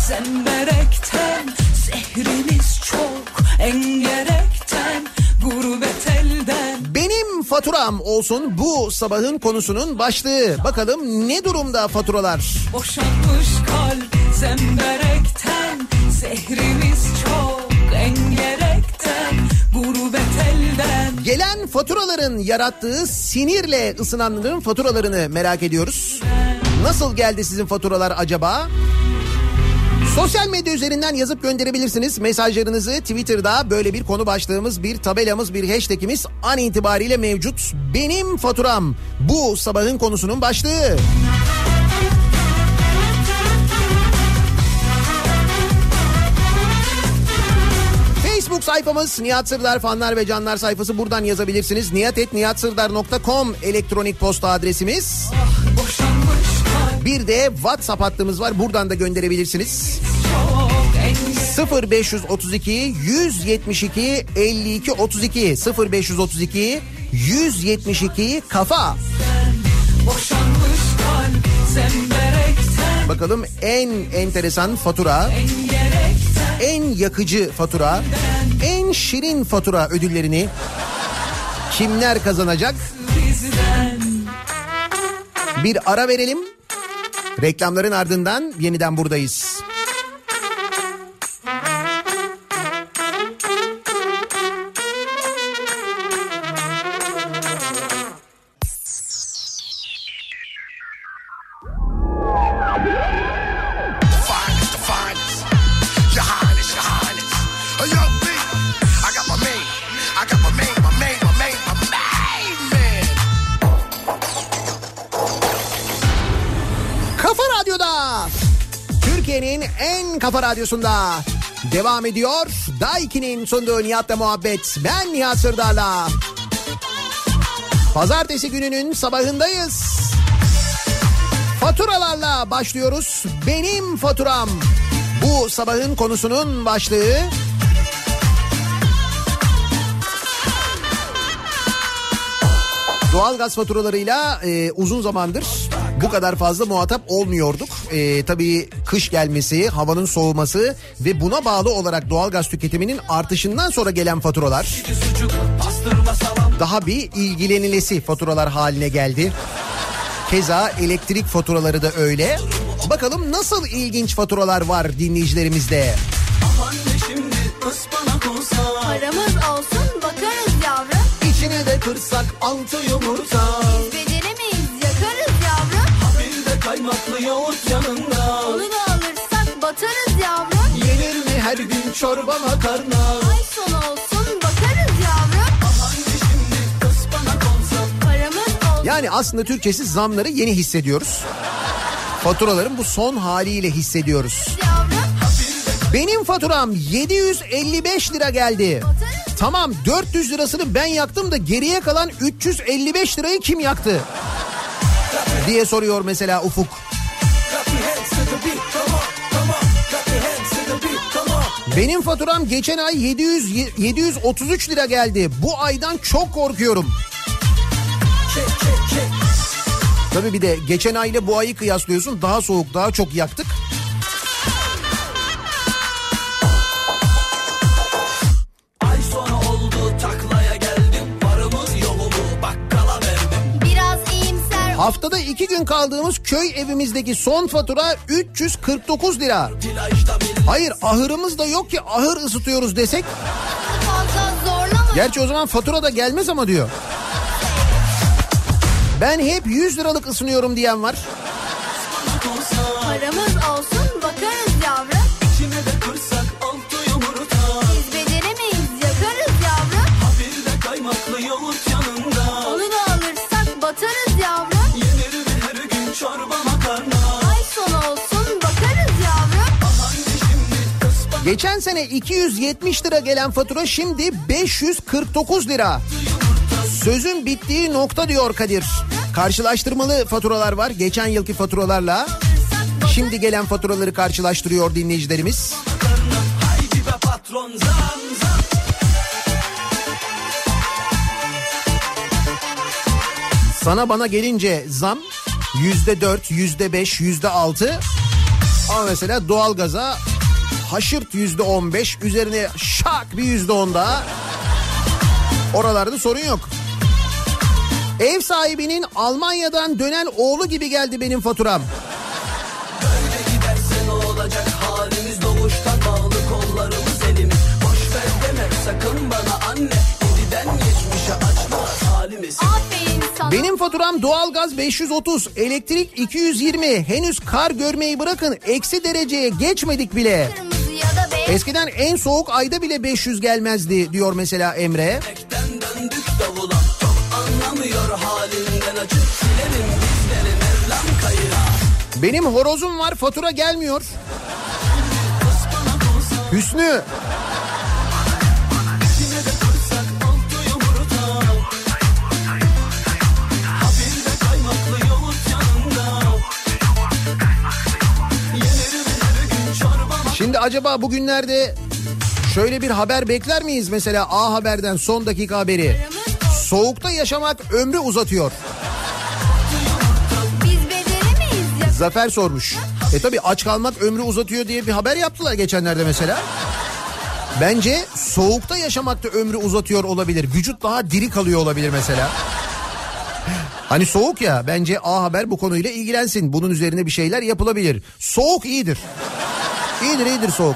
zemberekten zehrimiz çok engerekten gurbet elden Benim faturam olsun bu sabahın konusunun başlığı. Bakalım ne durumda faturalar? boşanmış kalp zemberekten Sehrimiz çok engerekten Gelen faturaların yarattığı sinirle ısınanların faturalarını merak ediyoruz. Nasıl geldi sizin faturalar acaba? Sosyal medya üzerinden yazıp gönderebilirsiniz. Mesajlarınızı Twitter'da böyle bir konu başlığımız, bir tabelamız, bir hashtagimiz an itibariyle mevcut. Benim faturam bu sabahın konusunun başlığı. Facebook sayfamız Nihat Sırdar fanlar ve canlar sayfası buradan yazabilirsiniz. niyatetniyatsırdar.com elektronik posta adresimiz. Kalp Bir de WhatsApp hattımız var buradan da gönderebilirsiniz. çok engel 0532 172 52 32 0532 172 kafa. Boşanmış kalp zemberekten Bakalım en enteresan fatura, en yakıcı fatura, en şirin fatura ödüllerini kimler kazanacak? Bir ara verelim. Reklamların ardından yeniden buradayız. Radyosunda devam ediyor. Daiki'nin sunduğu Nihat'la muhabbet. Ben Nihat Sırdar'la. Pazartesi gününün sabahındayız. Faturalarla başlıyoruz. Benim faturam. Bu sabahın konusunun başlığı. Doğalgaz faturalarıyla e, uzun zamandır bu kadar fazla muhatap olmuyorduk. E, tabii kış gelmesi, havanın soğuması ve buna bağlı olarak doğalgaz tüketiminin artışından sonra gelen faturalar daha bir ilgilenilesi faturalar haline geldi. Keza elektrik faturaları da öyle. Bakalım nasıl ilginç faturalar var dinleyicilerimizde. Paramız olsun bakarız yavrum. İçine de kırsak altı yumurta. Beceremeyiz kaymaklı yoğurt yanında Onu da alırsak batarız yavrum. Yenir mi her gün çorba makarna? Ay sonu olsun bakarız yavrum. Paramız olsun. Yani aslında Türkçesi zamları yeni hissediyoruz. Faturaların bu son haliyle hissediyoruz. Yavrum Benim faturam 755 lira geldi. Tamam 400 lirasını ben yaktım da geriye kalan 355 lirayı kim yaktı? Diye soruyor mesela Ufuk. Benim faturam geçen ay 700 733 lira geldi. Bu aydan çok korkuyorum. Tabii bir de geçen ayla bu ayı kıyaslıyorsun. Daha soğuk, daha çok yaktık. Haftada iki gün kaldığımız köy evimizdeki son fatura 349 lira. Hayır ahırımız da yok ki ahır ısıtıyoruz desek. Gerçi o zaman fatura da gelmez ama diyor. Ben hep 100 liralık ısınıyorum diyen var. Paramız olsun bakarız yavrum. Geçen sene 270 lira gelen fatura şimdi 549 lira. Sözün bittiği nokta diyor Kadir. Karşılaştırmalı faturalar var geçen yılki faturalarla. Şimdi gelen faturaları karşılaştırıyor dinleyicilerimiz. Haydi be patron zam zam Sana bana gelince zam yüzde dört, yüzde beş, yüzde altı. Ama mesela doğalgaza haşırt yüzde on beş üzerine şak bir yüzde on daha. Oralarda sorun yok. Ev sahibinin Almanya'dan dönen oğlu gibi geldi benim faturam. Olacak, bağlı, elimiz. Boş ver deme sakın bana anne. Gididen geçmişe açma halimiz. Benim faturam doğalgaz 530, elektrik 220. Henüz kar görmeyi bırakın eksi dereceye geçmedik bile. Kırmızı. Eskiden en soğuk ayda bile 500 gelmezdi diyor mesela Emre. Benim horozum var fatura gelmiyor. Hüsnü Şimdi acaba bugünlerde şöyle bir haber bekler miyiz mesela A Haber'den son dakika haberi? Soğukta yaşamak ömrü uzatıyor. Zafer sormuş. E tabi aç kalmak ömrü uzatıyor diye bir haber yaptılar geçenlerde mesela. Bence soğukta yaşamak da ömrü uzatıyor olabilir. Vücut daha diri kalıyor olabilir mesela. Hani soğuk ya bence A Haber bu konuyla ilgilensin. Bunun üzerine bir şeyler yapılabilir. Soğuk iyidir. İyidir iyidir soğuk.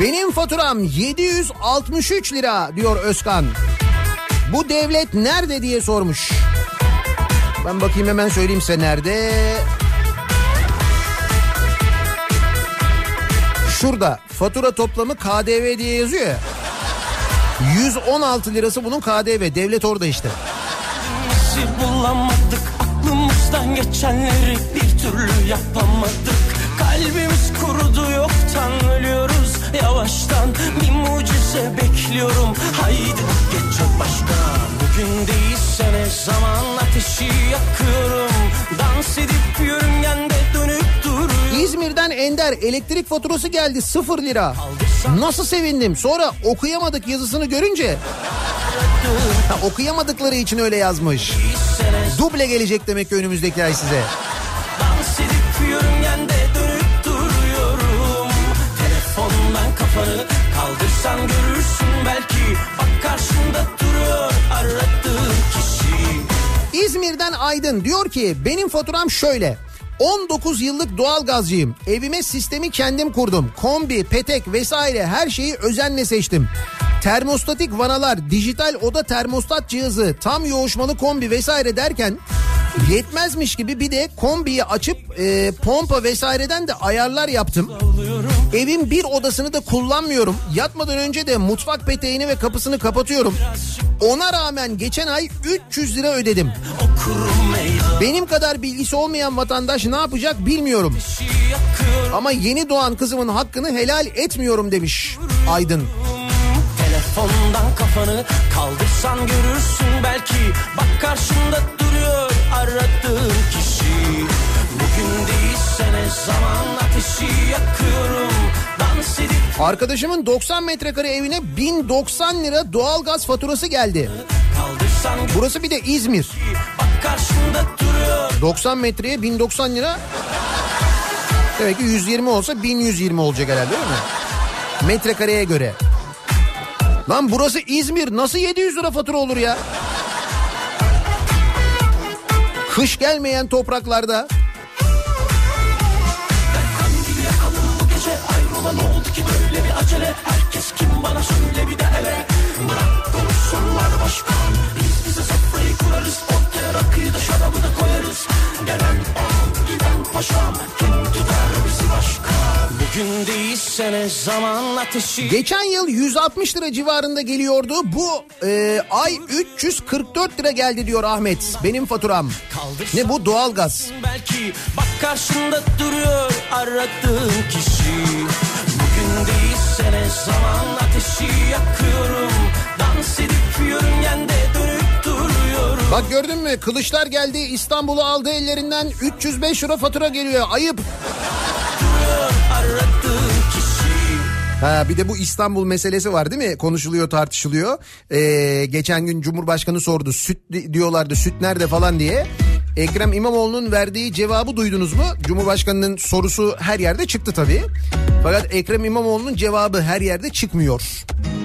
Benim faturam 763 lira diyor Özkan. Bu devlet nerede diye sormuş. Ben bakayım hemen söyleyeyim size nerede. Şurada fatura toplamı KDV diye yazıyor ya. 116 lirası bunun KDV. Devlet orada işte. Bulamadık. Aklımızdan geçenleri bir türlü yapamadık. Kalbimiz kurudu yoktan ölüyoruz yavaştan. Bir mucize bekliyorum. Haydi geçecek başka. Bugün değilse ne zaman ateşi yakıyorum. Dans edip yörüngende dönüp duruyorum İzmir'den Ender elektrik faturası geldi 0 lira. Nasıl sevindim. Sonra okuyamadık yazısını görünce. Ha, okuyamadıkları için öyle yazmış. Duble gelecek demek ki önümüzdeki ay size. Dans edip yörüngende dönüp duruyorum Telefondan kafanı kaldırsan görürsün belki Bak karşında duruyor aradığın kişi İzmir'den Aydın diyor ki benim faturam şöyle. 19 yıllık doğalgazcıyım. Evime sistemi kendim kurdum. Kombi, petek vesaire her şeyi özenle seçtim. Termostatik vanalar, dijital oda termostat cihazı, tam yoğuşmalı kombi vesaire derken yetmezmiş gibi bir de kombiyi açıp e, pompa vesaireden de ayarlar yaptım. Evin bir odasını da kullanmıyorum. Yatmadan önce de mutfak peteğini ve kapısını kapatıyorum. Ona rağmen geçen ay 300 lira ödedim. Okurum Benim kadar bilgisi olmayan vatandaş ne yapacak bilmiyorum. Ama yeni doğan kızımın hakkını helal etmiyorum demiş Aydın. Telefondan kafanı kaldırsan görürsün belki Bak karşında duruyor aradığın kişi Bugün değilse ne zaman ateşi yakıyorum Dans edip Arkadaşımın 90 metrekare evine 1090 lira doğalgaz faturası geldi. kaldırsan Burası bir de İzmir. Bak karşında duruyor 90 metreye 1090 lira. Demek ki 120 olsa 1120 olacak herhalde değil mi? Metrekareye göre. Lan burası İzmir nasıl 700 lira fatura olur ya? Kış gelmeyen topraklarda. bu gece Ayrılan oldu ki böyle bir acele Herkes kim bana söyle bir de hele Bırak konuşsunlar başkan paşam Kim tutar bizi başka Bugün değilse ne zaman ateşi Geçen yıl 160 lira civarında geliyordu. Bu e, ay 344 lira geldi diyor Ahmet. Benim faturam. Ne bu doğalgaz. Belki bak karşında duruyor aradığın kişi Bugün değilse ne zaman ateşi yakıyorum Dans edip yörüngende Bak gördün mü kılıçlar geldi İstanbul'u aldı ellerinden 305 lira fatura geliyor ayıp. Ha bir de bu İstanbul meselesi var değil mi? Konuşuluyor tartışılıyor. Ee, geçen gün Cumhurbaşkanı sordu süt di- diyorlardı süt nerede falan diye. Ekrem İmamoğlu'nun verdiği cevabı duydunuz mu? Cumhurbaşkanının sorusu her yerde çıktı tabii. Fakat Ekrem İmamoğlu'nun cevabı her yerde çıkmıyor.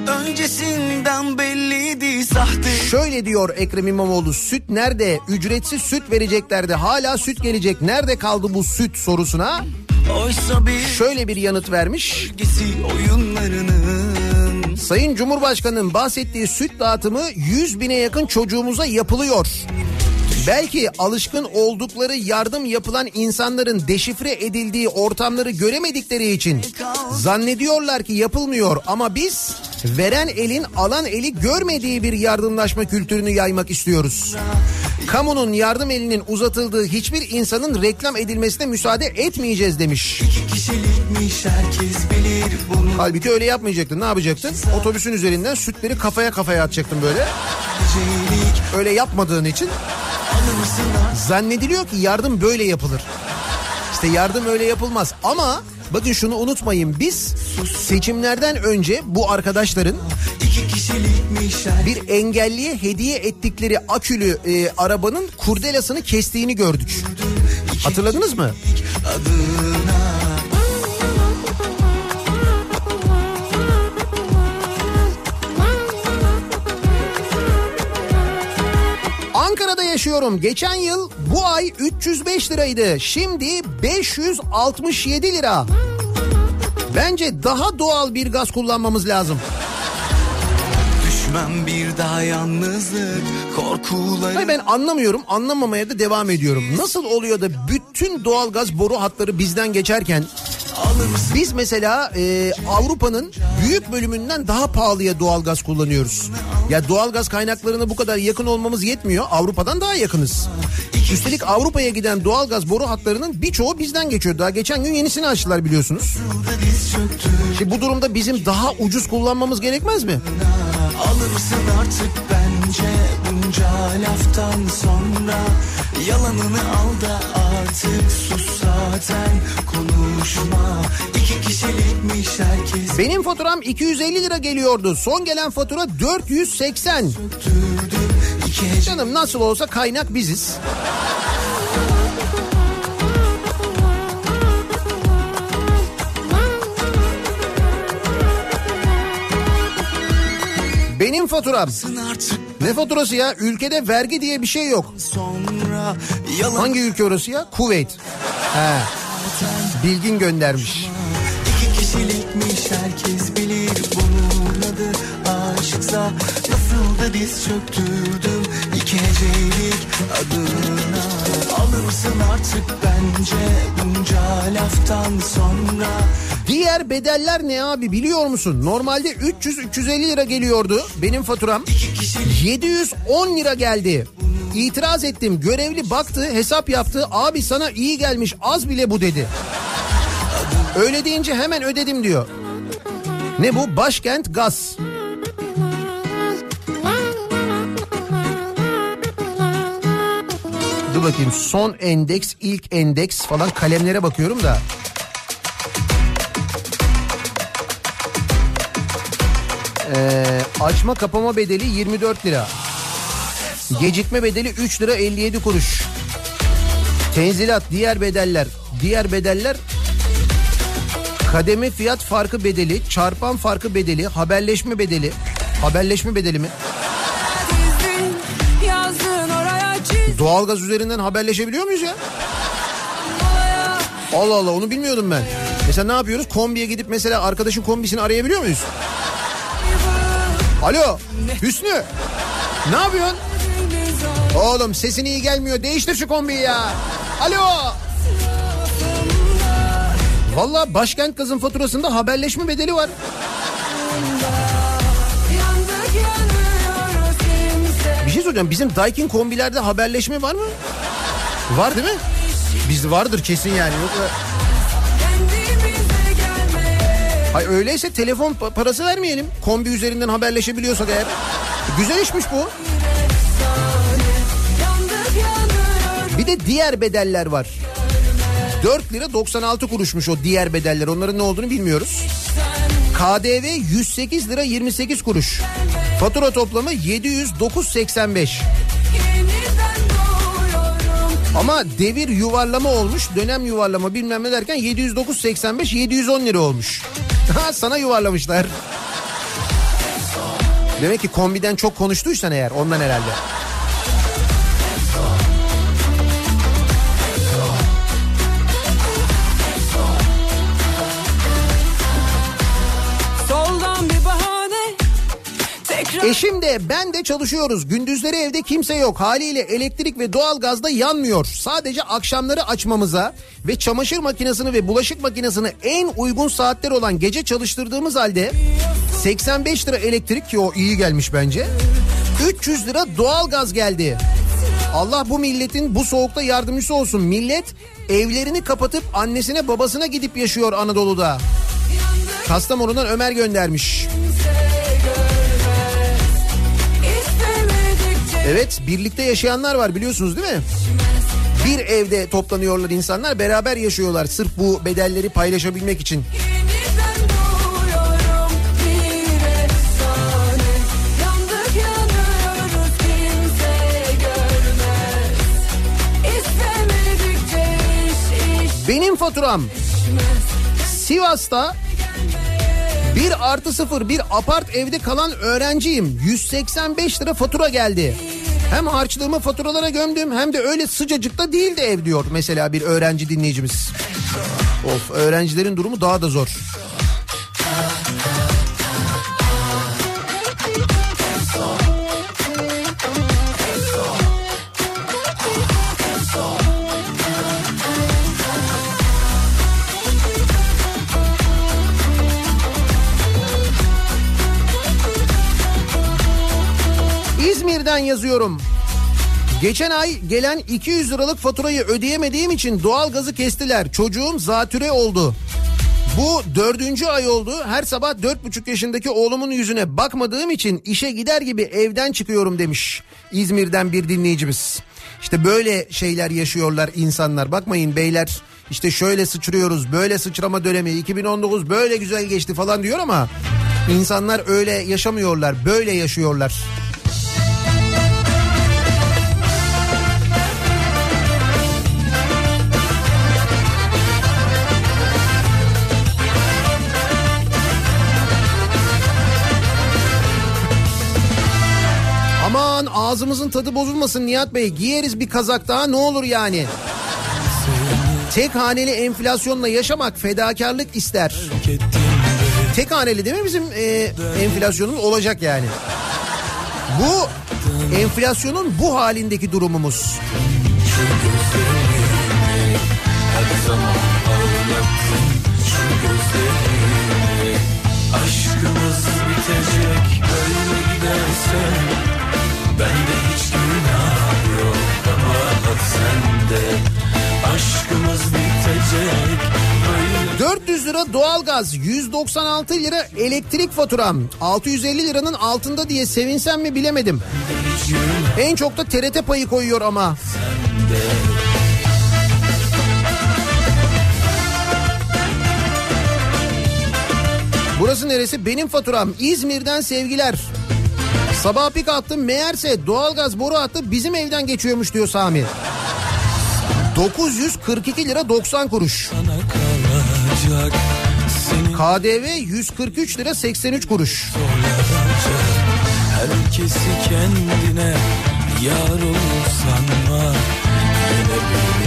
Öncesinden belliydi sahte Şöyle diyor Ekrem İmamoğlu süt nerede? Ücretsiz süt vereceklerdi. Hala süt gelecek. Nerede kaldı bu süt sorusuna? Oysa bir Şöyle bir yanıt vermiş. oyunlarının Sayın Cumhurbaşkanı'nın bahsettiği süt dağıtımı 100 bine yakın çocuğumuza yapılıyor. Belki alışkın oldukları yardım yapılan insanların deşifre edildiği ortamları göremedikleri için zannediyorlar ki yapılmıyor ama biz veren elin alan eli görmediği bir yardımlaşma kültürünü yaymak istiyoruz. Kamunun yardım elinin uzatıldığı hiçbir insanın reklam edilmesine müsaade etmeyeceğiz demiş. Halbuki öyle yapmayacaktın. Ne yapacaktın? Otobüsün üzerinden sütleri kafaya kafaya atacaktın böyle. Öyle yapmadığın için zannediliyor ki yardım böyle yapılır. İşte yardım öyle yapılmaz ama bakın şunu unutmayın biz seçimlerden önce bu arkadaşların bir engelliye hediye ettikleri akülü e, arabanın kurdelasını kestiğini gördük. Hatırladınız mı? adına yaşıyorum. Geçen yıl bu ay 305 liraydı. Şimdi 567 lira. Bence daha doğal bir gaz kullanmamız lazım. Düşmem bir daha yalnızlık korkuları Hayır ben anlamıyorum, anlamamaya da devam ediyorum. Nasıl oluyor da bütün doğalgaz boru hatları bizden geçerken biz mesela e, Avrupa'nın büyük bölümünden daha pahalıya doğalgaz kullanıyoruz. Ya doğalgaz kaynaklarına bu kadar yakın olmamız yetmiyor. Avrupa'dan daha yakınız. Üstelik Avrupa'ya giden doğalgaz boru hatlarının birçoğu bizden geçiyor. Daha geçen gün yenisini açtılar biliyorsunuz. Şimdi bu durumda bizim daha ucuz kullanmamız gerekmez mi? Alırsın artık bence bunca laftan sonra Yalanını al da artık sus zaten konuşma İki kişilikmiş herkes Benim faturam 250 lira geliyordu. Son gelen fatura 480. Türdü iki hece Canım nasıl olsa kaynak biziz. Benim faturam. Ne faturası ya? Ülkede vergi diye bir şey yok. Hangi ülke orası ya? Kuveyt. He. Bilgin göndermiş. iki kişilikmiş herkes bilir bunun adı aşksa Nasıl da diz çöktürdüm iki hecelik adına Alırsın artık bence bunca laftan sonra Diğer bedeller ne abi biliyor musun? Normalde 300-350 lira geliyordu benim faturam. 710 lira geldi. İtiraz ettim. Görevli baktı, hesap yaptı. Abi sana iyi gelmiş, az bile bu dedi. Öyle deyince hemen ödedim diyor. Ne bu? Başkent Gaz. Dur bakayım son endeks, ilk endeks falan kalemlere bakıyorum da. Ee, açma kapama bedeli 24 lira. Gecikme bedeli 3 lira 57 kuruş. Tenzilat diğer bedeller. Diğer bedeller kademe fiyat farkı bedeli, çarpan farkı bedeli, haberleşme bedeli. Haberleşme bedeli mi? Doğalgaz üzerinden haberleşebiliyor muyuz ya? Allah Allah onu bilmiyordum ben. Mesela ne yapıyoruz? Kombiye gidip mesela arkadaşın kombisini arayabiliyor muyuz? Alo Hüsnü ne yapıyorsun? Oğlum sesin iyi gelmiyor değiştir şu kombiyi ya. Alo. Valla başkent gazın faturasında haberleşme bedeli var. Soracağım bizim Daikin kombilerde haberleşme var mı? Var değil mi? Bizde vardır kesin yani. Yoksa... Kendimize gelmeye Hay öyleyse telefon pa- parası vermeyelim. Kombi üzerinden haberleşebiliyorsak eğer. Güzel işmiş bu. Bir de diğer bedeller var. 4 lira 96 kuruşmuş o diğer bedeller. Onların ne olduğunu bilmiyoruz. KDV 108 lira 28 kuruş. Fatura toplamı 709.85. Yeniden doğuyorum Ama devir yuvarlama olmuş. Dönem yuvarlama bilmem ne derken 709.85 710 lira olmuş. Ha sana yuvarlamışlar. Demek ki kombiden çok konuştuysan eğer ondan herhalde. Eşim de ben de çalışıyoruz. Gündüzleri evde kimse yok. Haliyle elektrik ve doğalgazda yanmıyor. Sadece akşamları açmamıza ve çamaşır makinesini ve bulaşık makinesini en uygun saatler olan gece çalıştırdığımız halde 85 lira elektrik ki o iyi gelmiş bence. 300 lira doğalgaz geldi. Allah bu milletin bu soğukta yardımcısı olsun. Millet evlerini kapatıp annesine babasına gidip yaşıyor Anadolu'da. Kastamonu'dan Ömer göndermiş. Evet birlikte yaşayanlar var biliyorsunuz değil mi? Bir evde toplanıyorlar insanlar beraber yaşıyorlar sırf bu bedelleri paylaşabilmek için. Benim faturam Sivas'ta bir artı sıfır bir apart evde kalan öğrenciyim. 185 lira fatura geldi. Hem harçlığımı faturalara gömdüm hem de öyle sıcacıkta değildi ev diyor mesela bir öğrenci dinleyicimiz. Of öğrencilerin durumu daha da zor. İzmir'den yazıyorum. Geçen ay gelen 200 liralık faturayı ödeyemediğim için doğalgazı kestiler. Çocuğum zatüre oldu. Bu dördüncü ay oldu. Her sabah dört buçuk yaşındaki oğlumun yüzüne bakmadığım için işe gider gibi evden çıkıyorum demiş. İzmir'den bir dinleyicimiz. İşte böyle şeyler yaşıyorlar insanlar. Bakmayın beyler işte şöyle sıçrıyoruz böyle sıçrama dönemi 2019 böyle güzel geçti falan diyor ama insanlar öyle yaşamıyorlar böyle yaşıyorlar. Ağzımızın tadı bozulmasın Nihat Bey. Giyeriz bir kazak daha ne olur yani. Tek haneli enflasyonla yaşamak fedakarlık ister. Tek haneli değil mi bizim e, enflasyonun olacak yani. Bu enflasyonun bu halindeki durumumuz. Aşkımız bitecek böyle giderse sende Aşkımız bitecek böyle 400 lira doğalgaz, 196 lira elektrik faturam, 650 liranın altında diye sevinsem mi bilemedim. En çok da TRT payı koyuyor ama. Burası neresi? Benim faturam. İzmir'den sevgiler. Sabah pik attım meğerse doğalgaz boru hattı bizim evden geçiyormuş diyor Sami. 942 lira 90 kuruş. KDV 143 lira 83 kuruş. Herkesi kendine yar olur sanma Yine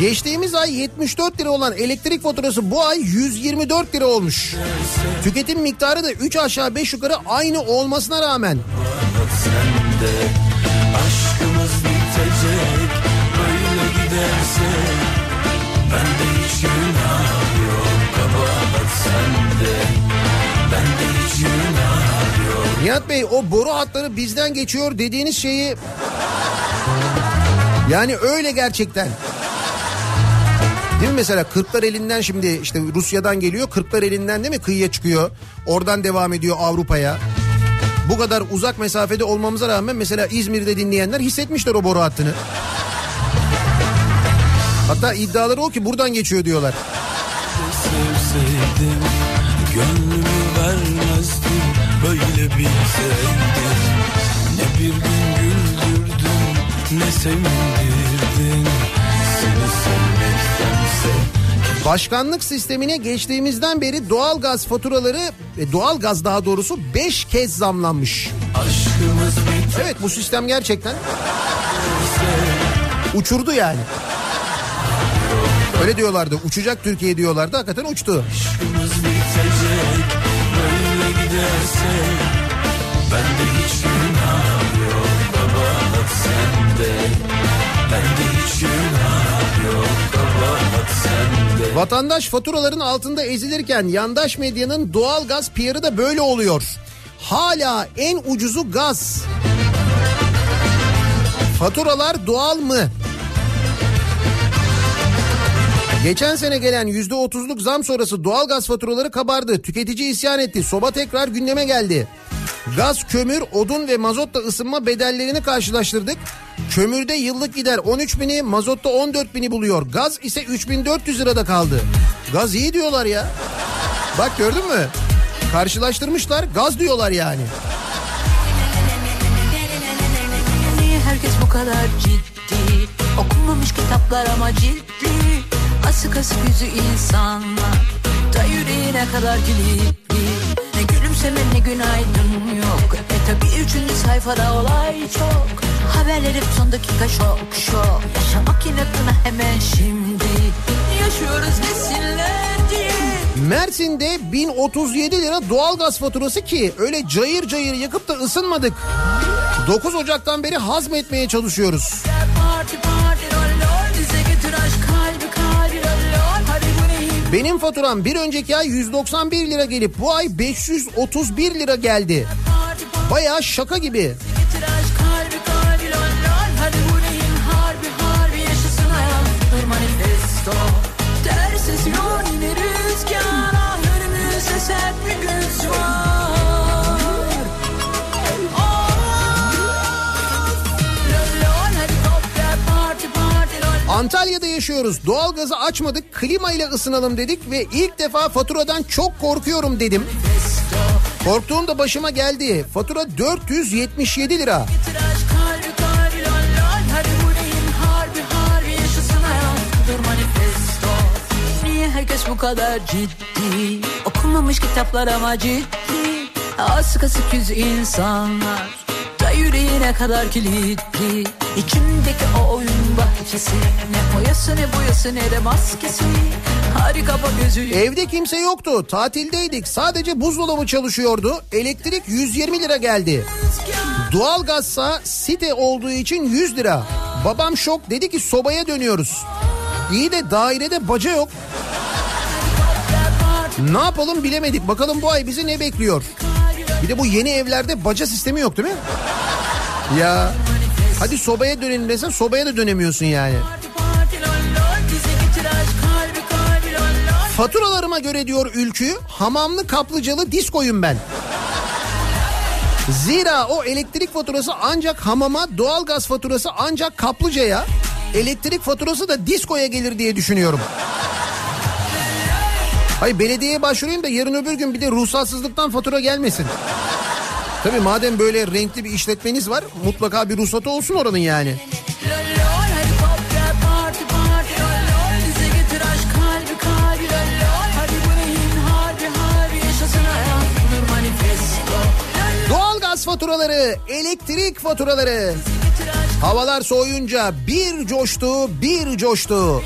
Geçtiğimiz ay 74 lira olan elektrik faturası bu ay 124 lira olmuş. Tüketim miktarı da 3 aşağı 5 yukarı aynı olmasına rağmen. Aşkımız bitecek böyle giderse Bende hiç günah yok kabahat sende Bende hiç günah yok Nihat Bey o boru hatları bizden geçiyor dediğiniz şeyi... Yani öyle gerçekten. Değil mi mesela Kırklar elinden şimdi işte Rusya'dan geliyor Kırklar elinden değil mi kıyıya çıkıyor. Oradan devam ediyor Avrupa'ya. Bu kadar uzak mesafede olmamıza rağmen mesela İzmir'de dinleyenler hissetmişler o boru hattını. Hatta iddiaları o ki buradan geçiyor diyorlar. sevseydim Gönlümü vermezdim böyle bilseydim Ne bir gün güldürdün ne sevindirdin Seni sevmektense Başkanlık sistemine geçtiğimizden beri doğalgaz faturaları ve doğalgaz daha doğrusu 5 kez zamlanmış. Evet bu sistem gerçekten uçurdu yani. Öyle diyorlardı. Uçacak Türkiye diyorlardı. Hakikaten uçtu. Aşkımız bitecek Böyle giderse Bende hiç günah yok Kabahat sende Bende hiç günah yok sende Vatandaş faturaların altında ezilirken yandaş medyanın doğal gaz PR'ı da böyle oluyor. Hala en ucuzu gaz. Faturalar doğal mı? Geçen sene gelen %30'luk zam sonrası doğal gaz faturaları kabardı. Tüketici isyan etti. Soba tekrar gündeme geldi. Gaz, kömür, odun ve mazotla ısınma bedellerini karşılaştırdık. Kömürde yıllık gider 13 bini, mazotta 14 bini buluyor. Gaz ise 3400 lirada kaldı. Gaz iyi diyorlar ya. Bak gördün mü? Karşılaştırmışlar gaz diyorlar yani. Herkes bu kadar ciddi Okunmamış kitaplar ama ciddi Asık asık yüzü insanlar Da yüreğine kadar kilitli Ne gülümseme ne günaydın yok E tabi üçüncü sayfada olay çok Haberler hep son dakika şok şok Yaşamak inatına hemen şimdi Yaşıyoruz desinler diye Mersin'de 1037 lira doğalgaz faturası ki öyle cayır cayır yakıp da ısınmadık. 9 Ocak'tan beri hazmetmeye çalışıyoruz. Benim faturam bir önceki ay 191 lira gelip bu ay 531 lira geldi. Baya şaka gibi. Yaşıyoruz. Doğalgazı açmadık, klima ile ısınalım dedik ve ilk defa faturadan çok korkuyorum dedim. Korktuğum da başıma geldi. Fatura 477 lira. Herkes bu kadar ciddi Okunmamış kitaplar ama ciddi Asık asık yüz insanlar yüreğine kadar kilitli İçimdeki o oyun bahçesi Ne boyası ne boyası ne de maskesi Hadi kapa gözü Evde kimse yoktu. Tatildeydik. Sadece buzdolabı çalışıyordu. Elektrik 120 lira geldi. Doğalgazsa site olduğu için 100 lira. Babam şok dedi ki sobaya dönüyoruz. İyi de dairede baca yok. Ne yapalım bilemedik. Bakalım bu ay bizi ne bekliyor? Bir de bu yeni evlerde baca sistemi yok değil mi? Ya hadi sobaya dönelim desen sobaya da dönemiyorsun yani. Faturalarıma göre diyor Ülkü hamamlı kaplıcalı diskoyum ben. Zira o elektrik faturası ancak hamama, doğalgaz faturası ancak kaplıcaya, elektrik faturası da diskoya gelir diye düşünüyorum. Hayır belediyeye başvurayım da yarın öbür gün bir de ruhsatsızlıktan fatura gelmesin. Tabii madem böyle renkli bir işletmeniz var mutlaka bir ruhsatı olsun oranın yani. Doğalgaz faturaları, elektrik faturaları. Havalar soğuyunca bir coştu, bir coştu.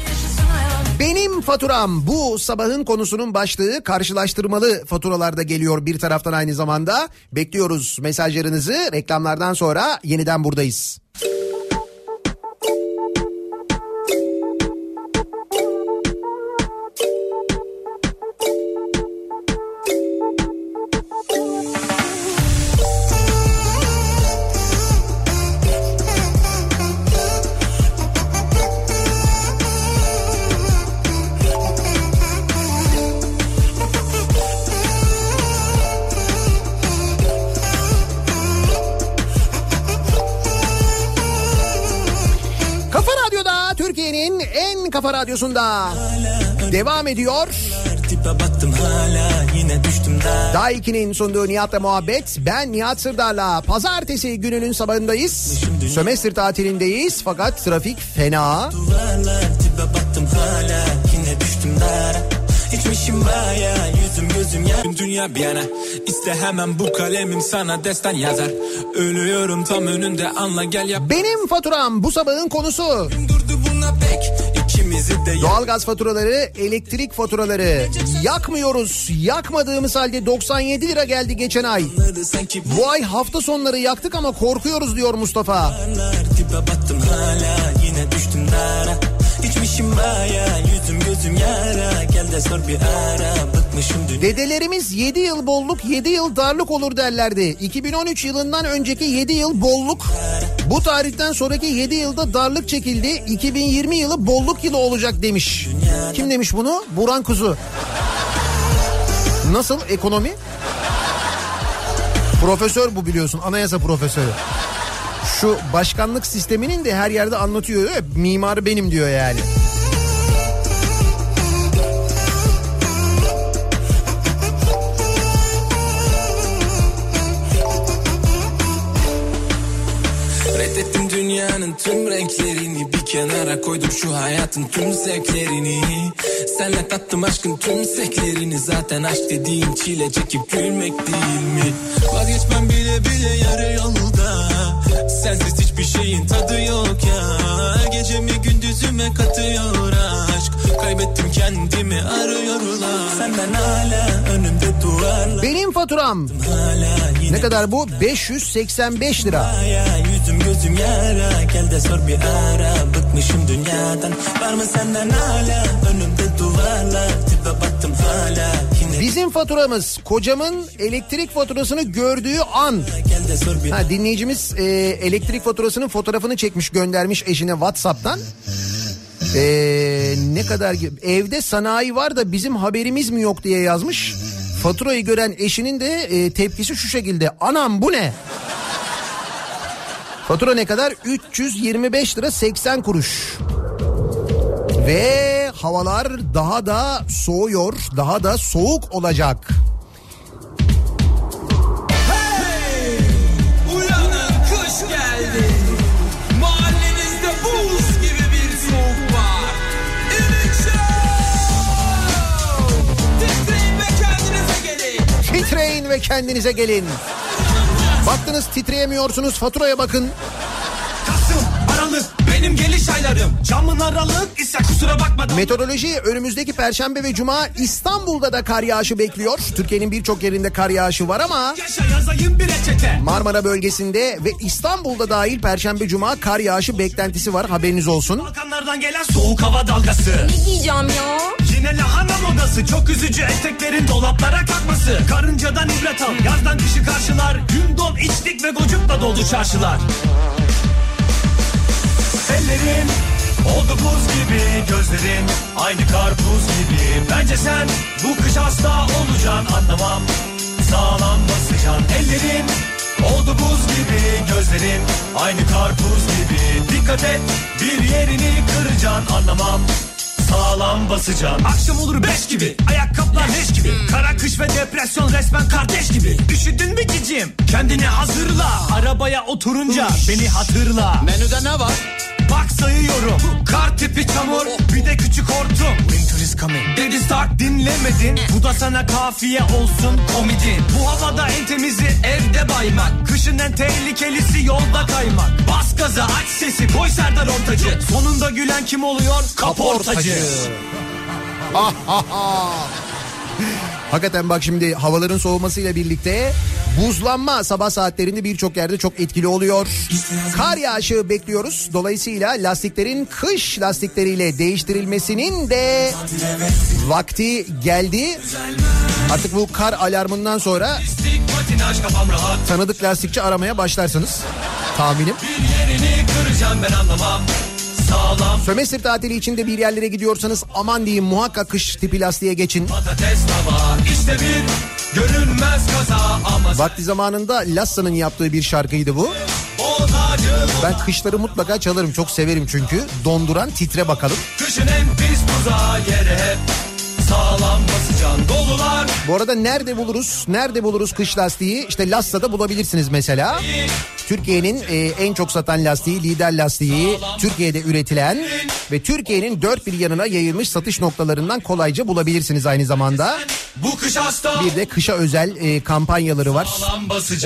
Benim faturam bu sabahın konusunun başlığı karşılaştırmalı faturalarda geliyor bir taraftan aynı zamanda. Bekliyoruz mesajlarınızı reklamlardan sonra yeniden buradayız. Kafa radyosunda devam ediyor. Daha Daha 2'nin sunduğu Nihat'la muhabbet. Ben Nihat Sırdar'la pazartesi gününün sabahındayız. Sömestr tatilindeyiz fakat trafik fena. İçmişim baya yüzüm gözüm ya Dünya bir yana iste hemen bu kalemim sana destan yazar Ölüyorum tam önünde anla gel yap Benim faturam bu sabahın konusu. Durdu ikimizi de Doğalgaz faturaları, elektrik faturaları yakmıyoruz. Yakmadığımız halde 97 lira geldi geçen ay. Bu ay hafta sonları yaktık ama korkuyoruz diyor Mustafa. battım hala yine düştüm dara İçmişim baya yüzüm gözüm yara Gel de sor bir ara Dedelerimiz 7 yıl bolluk 7 yıl darlık olur derlerdi. 2013 yılından önceki 7 yıl bolluk. Bu tarihten sonraki 7 yılda darlık çekildi. 2020 yılı bolluk yılı olacak demiş. Kim demiş bunu? Buran Kuzu. Nasıl ekonomi? Profesör bu biliyorsun anayasa profesörü. Şu başkanlık sisteminin de her yerde anlatıyor. Mimarı benim diyor yani. Dünyanın tüm renklerini Bir kenara koydum şu hayatın tüm zevklerini. Senle tattım aşkın tüm seklerini Zaten aşk dediğin çile çekip gülmek değil mi? Vazgeçmem bile bile yarı yolda. Sensiz hiçbir şeyin tadı yok ya. Gecemi gündüzüme katıyor aşk Kaybettim kendimi arıyorlar Senden hala önümde duvarlar Benim faturam ne kadar bu? 585 lira. Yüzüm gözüm yara Gel de sor bir ara Bıkmışım dünyadan Var mı senden hala Önümde duvarlar Tipe battım hala Bizim faturamız kocamın elektrik faturasını gördüğü an. Ha, dinleyicimiz e, elektrik faturasının fotoğrafını çekmiş göndermiş eşine Whatsapp'tan. E, ne kadar evde sanayi var da bizim haberimiz mi yok diye yazmış. Faturayı gören eşinin de e, tepkisi şu şekilde. Anam bu ne? Fatura ne kadar? 325 lira 80 kuruş. Ve havalar daha da soğuyor, daha da soğuk olacak. Ve kendinize gelin. Baktınız titreyemiyorsunuz faturaya bakın. Aylarım. Camın aralık ise kusura bakmadan. Meteoroloji önümüzdeki perşembe ve cuma İstanbul'da da kar yağışı bekliyor. Türkiye'nin birçok yerinde kar yağışı var ama. Marmara bölgesinde ve İstanbul'da dahil perşembe cuma kar yağışı beklentisi var haberiniz olsun. Balkanlardan gelen soğuk hava dalgası. Ne giyeceğim ya? Yine lahana modası çok üzücü eteklerin dolaplara kalkması. Karıncadan ibret al yazdan kışı karşılar. Gün don içlik ve gocukla doldu çarşılar. Ellerin oldu buz gibi gözlerin aynı karpuz gibi. Bence sen bu kış hasta olacaksın anlamam. Sağlam basacaksın ellerin oldu buz gibi gözlerin aynı karpuz gibi. Dikkat et bir yerini kıracaksın anlamam sağlam basacaksın. Akşam olur beş gibi, ayakkabılar leş gibi. Kara kış ve depresyon resmen kardeş gibi. Üşüdün mü cicim? Kendini hazırla. Arabaya oturunca beni hatırla. Menüde ne var? Bak sayıyorum. Kar tipi çamur, bir de küçük hortum. Winter is coming. Dedi start dinlemedin. Bu da sana kafiye olsun komedin. Bu havada en temizi evde baymak. Kışın en tehlikelisi yolda kaymak. Bas gaza aç sesi koy Serdar Ortacı. Sonunda gülen kim oluyor? Kaportacı. Hakikaten bak şimdi havaların soğumasıyla birlikte buzlanma sabah saatlerinde birçok yerde çok etkili oluyor. Kar yağışı bekliyoruz. Dolayısıyla lastiklerin kış lastikleriyle değiştirilmesinin de vakti geldi. Artık bu kar alarmından sonra tanıdık lastikçi aramaya başlarsınız. Tahminim. Bir yerini kıracağım ben anlamam. Sağlam Sömestr tatili içinde bir yerlere gidiyorsanız aman diyeyim muhakkak kış tipi lastiğe geçin. patates tava. İşte bir görünmez kaza ama Vakti zamanında Lassa'nın yaptığı bir şarkıydı bu. Ben kışları mutlaka çalarım çok severim çünkü. Donduran titre bakalım. kışın en pis tuzağı yere hep sağlam basacaksın dolular. Bu arada nerede buluruz? Nerede buluruz kış lastiği? İşte Lassa'da bulabilirsiniz mesela. Türkiye'nin e, en çok satan lastiği, lider lastiği, Türkiye'de üretilen ve Türkiye'nin dört bir yanına yayılmış satış noktalarından kolayca bulabilirsiniz aynı zamanda. bu kış hasta Bir de kışa özel e, kampanyaları var.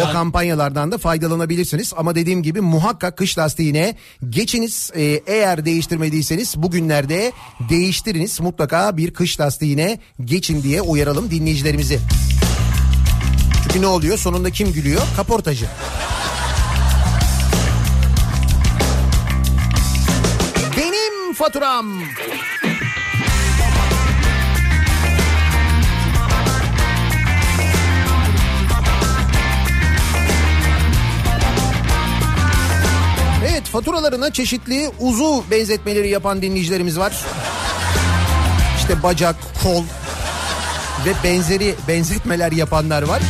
O kampanyalardan da faydalanabilirsiniz. Ama dediğim gibi muhakkak kış lastiğine geçiniz. E, eğer değiştirmediyseniz bugünlerde değiştiriniz. Mutlaka bir kış lastiğine geçin diye uyaralım dinleyicilerimizi. Çünkü ne oluyor? Sonunda kim gülüyor? Kaportacı. Benim faturam. Evet faturalarına çeşitli uzuv benzetmeleri yapan dinleyicilerimiz var. İşte bacak, kol ve benzeri benzetmeler yapanlar var.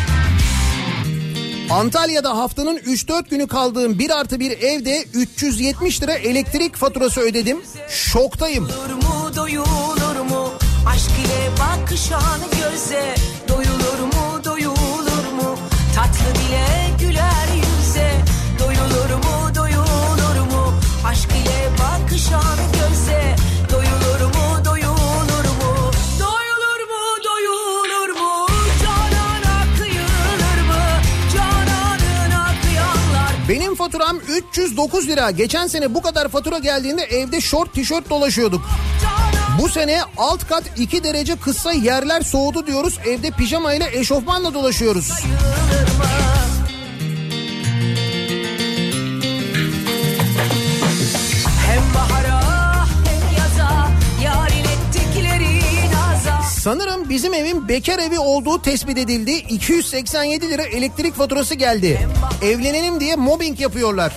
Antalya'da haftanın 3-4 günü kaldığım 1 artı bir evde 370 lira elektrik faturası ödedim. Şoktayım. Doyulur mu doyulur mu aşk ile bakışan göze doyulur mu doyulur mu tatlı dile 309 lira. Geçen sene bu kadar fatura geldiğinde evde şort tişört dolaşıyorduk. Bu sene alt kat 2 derece kısa yerler soğudu diyoruz. Evde pijama ile eşofmanla dolaşıyoruz. kıyılır Sanırım bizim evin bekar evi olduğu tespit edildi. 287 lira elektrik faturası geldi. Evlenelim diye mobbing yapıyorlar.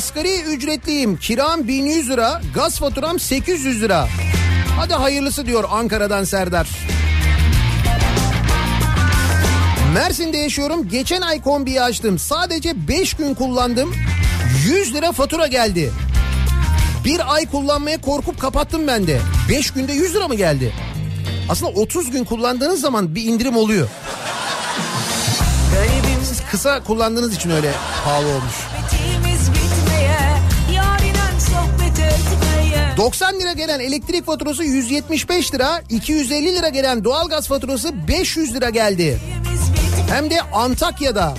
Asgari ücretliyim. Kiram 1100 lira. Gaz faturam 800 lira. Hadi hayırlısı diyor Ankara'dan Serdar. Mersin'de yaşıyorum. Geçen ay kombiyi açtım. Sadece 5 gün kullandım. 100 lira fatura geldi. Bir ay kullanmaya korkup kapattım ben de. 5 günde 100 lira mı geldi? Aslında 30 gün kullandığınız zaman bir indirim oluyor. Siz kısa kullandığınız için öyle pahalı olmuş. 90 lira gelen elektrik faturası 175 lira, 250 lira gelen doğalgaz faturası 500 lira geldi. Hem de Antakya'da.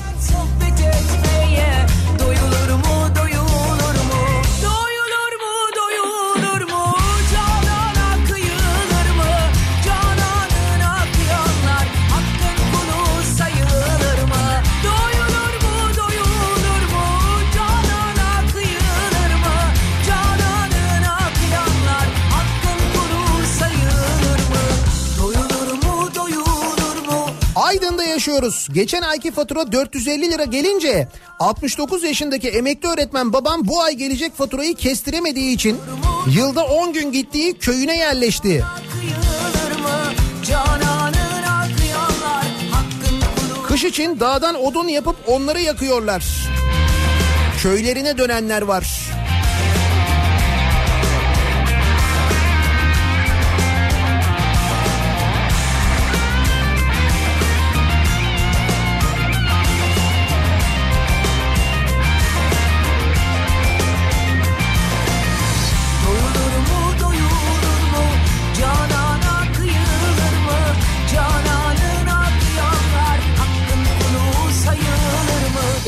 Yaşıyoruz. Geçen ayki fatura 450 lira gelince 69 yaşındaki emekli öğretmen babam bu ay gelecek faturayı kestiremediği için yılda 10 gün gittiği köyüne yerleşti. Kış için dağdan odun yapıp onları yakıyorlar. Köylerine dönenler var.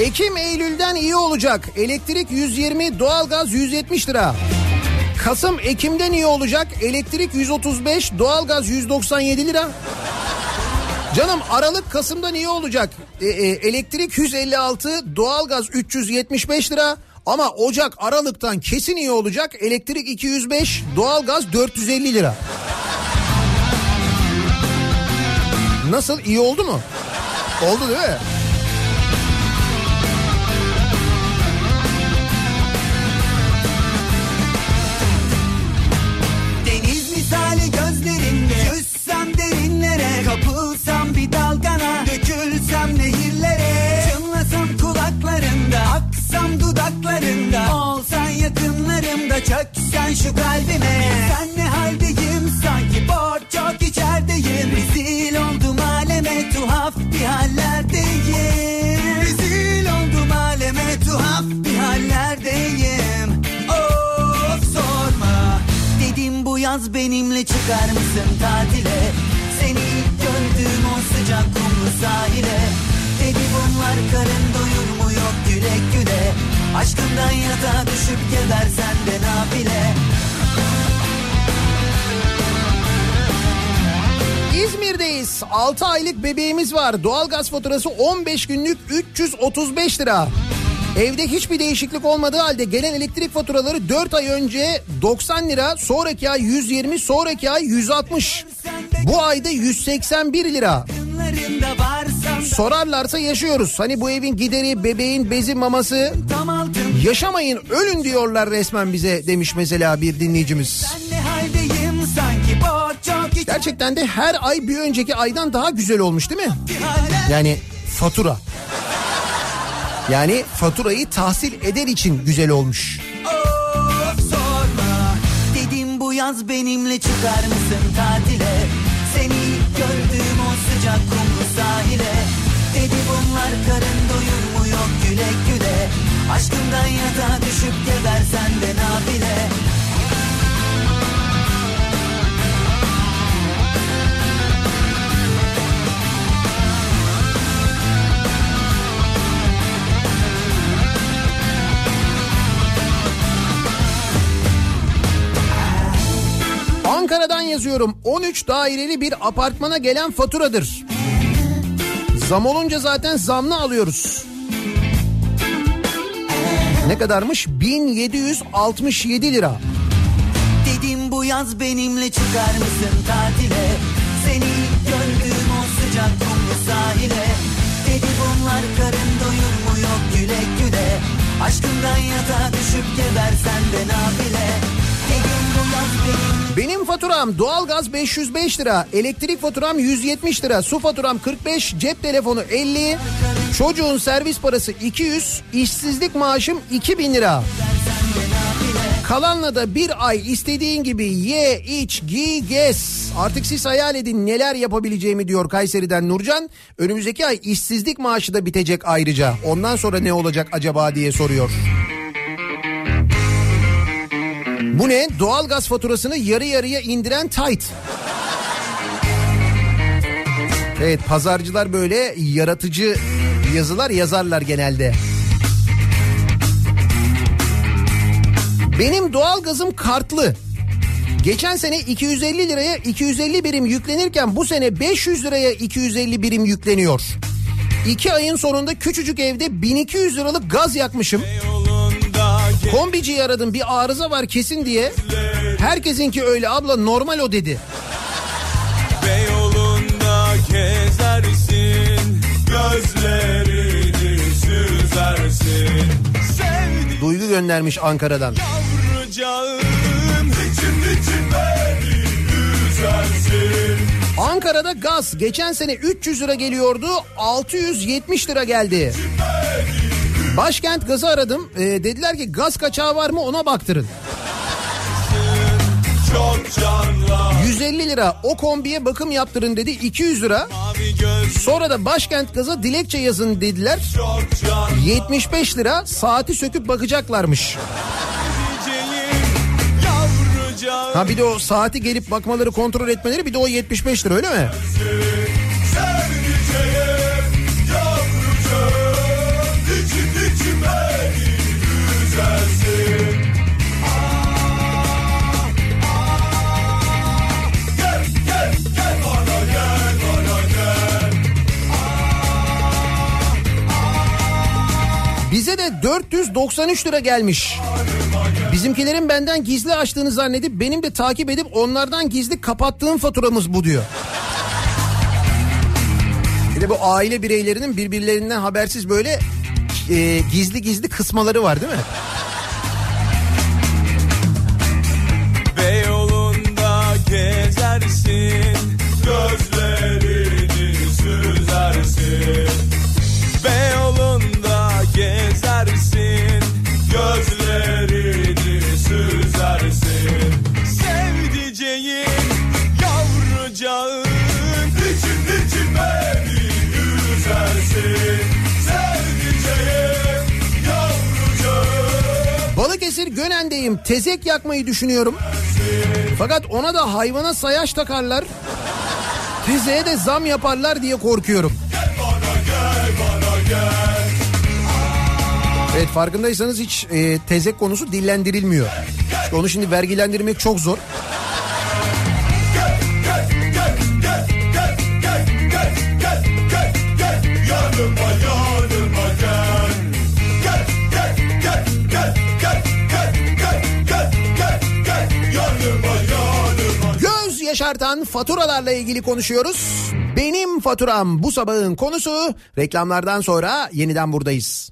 Ekim Eylül'den iyi olacak. Elektrik 120, doğalgaz 170 lira. Kasım Ekim'den iyi olacak. Elektrik 135, doğalgaz 197 lira. Canım Aralık Kasım'dan iyi olacak. E, e, elektrik 156, doğalgaz 375 lira. Ama Ocak Aralık'tan kesin iyi olacak. Elektrik 205, doğalgaz 450 lira. Nasıl iyi oldu mu? Oldu değil mi? Buluşsam dudaklarında. Olsan yakınlarımda Çöksen şu kalbime. Sen ne haldeyim? Sanki Bor çok içerdeyim Rezil oldum aleme Tuhaf bir hallerdeyim. Rezil oldum aleme Tuhaf bir hallerdeyim. Of sorma. Dedim bu yaz benimle çıkar mısın tatile? Seni ilk gördüğüm o sıcak kumlu sahile. Dedi bunlar karın doyurmuyor yürek yürek Aşkından yatağa düşüp gebersen de nafile İzmir'deyiz. 6 aylık bebeğimiz var. Doğalgaz faturası 15 günlük 335 lira. Evde hiçbir değişiklik olmadığı halde gelen elektrik faturaları 4 ay önce 90 lira, sonraki ay 120, sonraki ay 160. Bu ayda 181 lira. Sorarlarsa yaşıyoruz. Hani bu evin gideri, bebeğin bezi, maması. Yaşamayın, ölün diyorlar resmen bize demiş mesela bir dinleyicimiz. Gerçekten de her ay bir önceki aydan daha güzel olmuş değil mi? Yani fatura. Yani faturayı tahsil eder için güzel olmuş. Dedim bu yaz benimle çıkar mısın tatile? Seni gördüğüm o sıcak kumlu sahile. Dedi bunlar karın doyur mu yok güle güle. Aşkından yatağa düşüp gebersen de nafile Ankara'dan yazıyorum. 13 daireli bir apartmana gelen faturadır. Zam olunca zaten zamlı alıyoruz. Ne kadarmış? 1767 lira. Dedim bu yaz benimle çıkar mısın tatile Seni ilk gördüğüm o sıcak kumlu sahile Dedi bunlar karın doyur mu yok güle güle Aşkından yatağa düşüp gebersen de nafile Benim faturam doğalgaz 505 lira, elektrik faturam 170 lira, su faturam 45, cep telefonu 50, çocuğun servis parası 200, işsizlik maaşım 2000 lira. Kalanla da bir ay istediğin gibi ye, iç, giy, gez. Artık siz hayal edin neler yapabileceğimi diyor Kayseri'den Nurcan. Önümüzdeki ay işsizlik maaşı da bitecek ayrıca. Ondan sonra ne olacak acaba diye soruyor. Bu ne? Doğalgaz faturasını yarı yarıya indiren Tayt. Evet pazarcılar böyle yaratıcı yazılar yazarlar genelde. Benim doğalgazım kartlı. Geçen sene 250 liraya 250 birim yüklenirken bu sene 500 liraya 250 birim yükleniyor. İki ayın sonunda küçücük evde 1200 liralık gaz yakmışım. Kombiciyi aradım bir arıza var kesin diye. Herkesinki öyle abla normal o dedi. Beyoğlu'nda gezersin Gözlerini süzersin Duygu göndermiş Ankara'dan. yavrucağım İçim için beni üzersin Ankara'da gaz geçen sene 300 lira geliyordu 670 lira geldi. Başkent gazı aradım Ee, dediler ki gaz kaçağı var mı ona baktırın. Çok canla 150 lira o kombiye bakım yaptırın dedi 200 lira. Sonra da başkent gaza dilekçe yazın dediler. çok can 75 lira saati söküp bakacaklarmış. Ha bir de o saati gelip bakmaları kontrol etmeleri bir de o 75 lira öyle mi? Bize de 493 lira gelmiş. Bizimkilerin benden gizli açtığını zannedip benim de takip edip onlardan gizli kapattığım faturamız bu diyor. Bir de bu aile bireylerinin birbirlerinden habersiz böyle e, gizli gizli kısmaları var değil mi? Gönen'deyim. Tezek yakmayı düşünüyorum. Fakat ona da hayvana sayaç takarlar. Tezeğe de zam yaparlar diye korkuyorum. Evet farkındaysanız hiç e, tezek konusu dillendirilmiyor. İşte onu şimdi vergilendirmek çok zor. Yaşartan faturalarla ilgili konuşuyoruz. Benim faturam bu sabahın konusu. Reklamlardan sonra yeniden buradayız.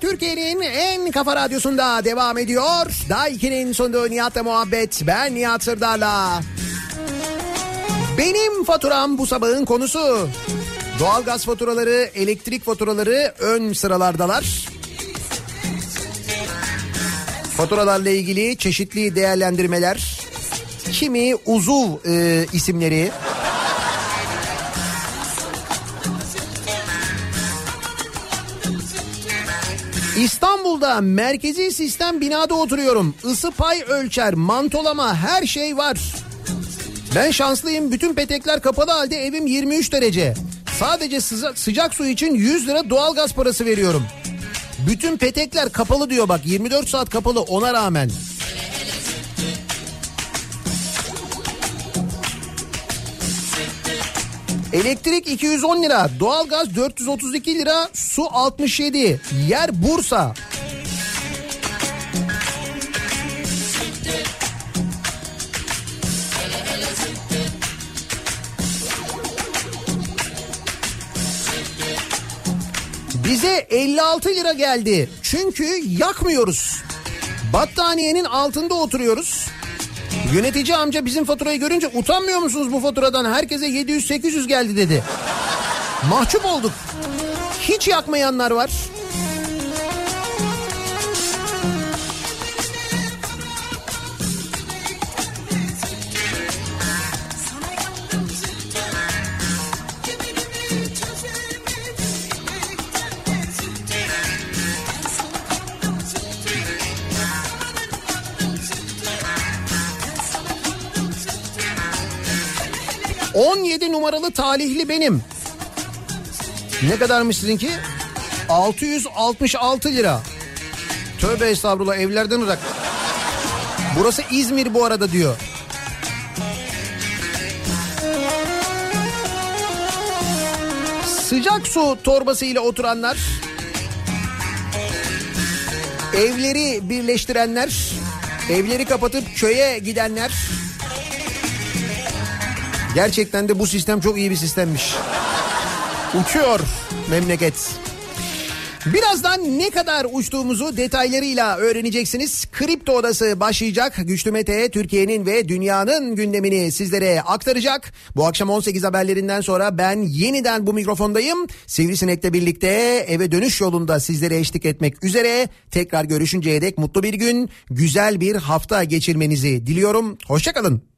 Türkiye'nin en kafa radyosunda devam ediyor. Daha 2'nin sunduğu Nihat'la muhabbet. Ben Nihat Sırdar'la. Benim faturam bu sabahın konusu. Doğalgaz faturaları, elektrik faturaları ön sıralardalar. Faturalarla ilgili çeşitli değerlendirmeler, kimi uzuv e, isimleri, İstanbul'da merkezi sistem binada oturuyorum. Isı pay ölçer, mantolama her şey var. Ben şanslıyım. Bütün petekler kapalı halde evim 23 derece. Sadece sıza- sıcak su için 100 lira doğalgaz parası veriyorum. Bütün petekler kapalı diyor bak 24 saat kapalı ona rağmen. Elektrik 210 lira, doğalgaz 432 lira, su 67. Yer Bursa. Bize 56 lira geldi. Çünkü yakmıyoruz. Battaniyenin altında oturuyoruz. Yönetici amca bizim faturayı görünce utanmıyor musunuz bu faturadan? Herkese 700-800 geldi dedi. Mahcup olduk. Hiç yakmayanlar var. ...17 numaralı talihli benim. Ne kadarmış sizinki? 666 lira. Tövbe estağfurullah evlerden ırak. Burası İzmir bu arada diyor. Sıcak su torbası ile oturanlar, evleri birleştirenler, evleri kapatıp köye gidenler. Gerçekten de bu sistem çok iyi bir sistemmiş. Uçuyor memleket. Birazdan ne kadar uçtuğumuzu detaylarıyla öğreneceksiniz. Kripto Odası başlayacak. Güçlü Mete Türkiye'nin ve dünyanın gündemini sizlere aktaracak. Bu akşam 18 haberlerinden sonra ben yeniden bu mikrofondayım. Sivrisinek'le birlikte eve dönüş yolunda sizlere eşlik etmek üzere. Tekrar görüşünceye dek mutlu bir gün, güzel bir hafta geçirmenizi diliyorum. Hoşçakalın.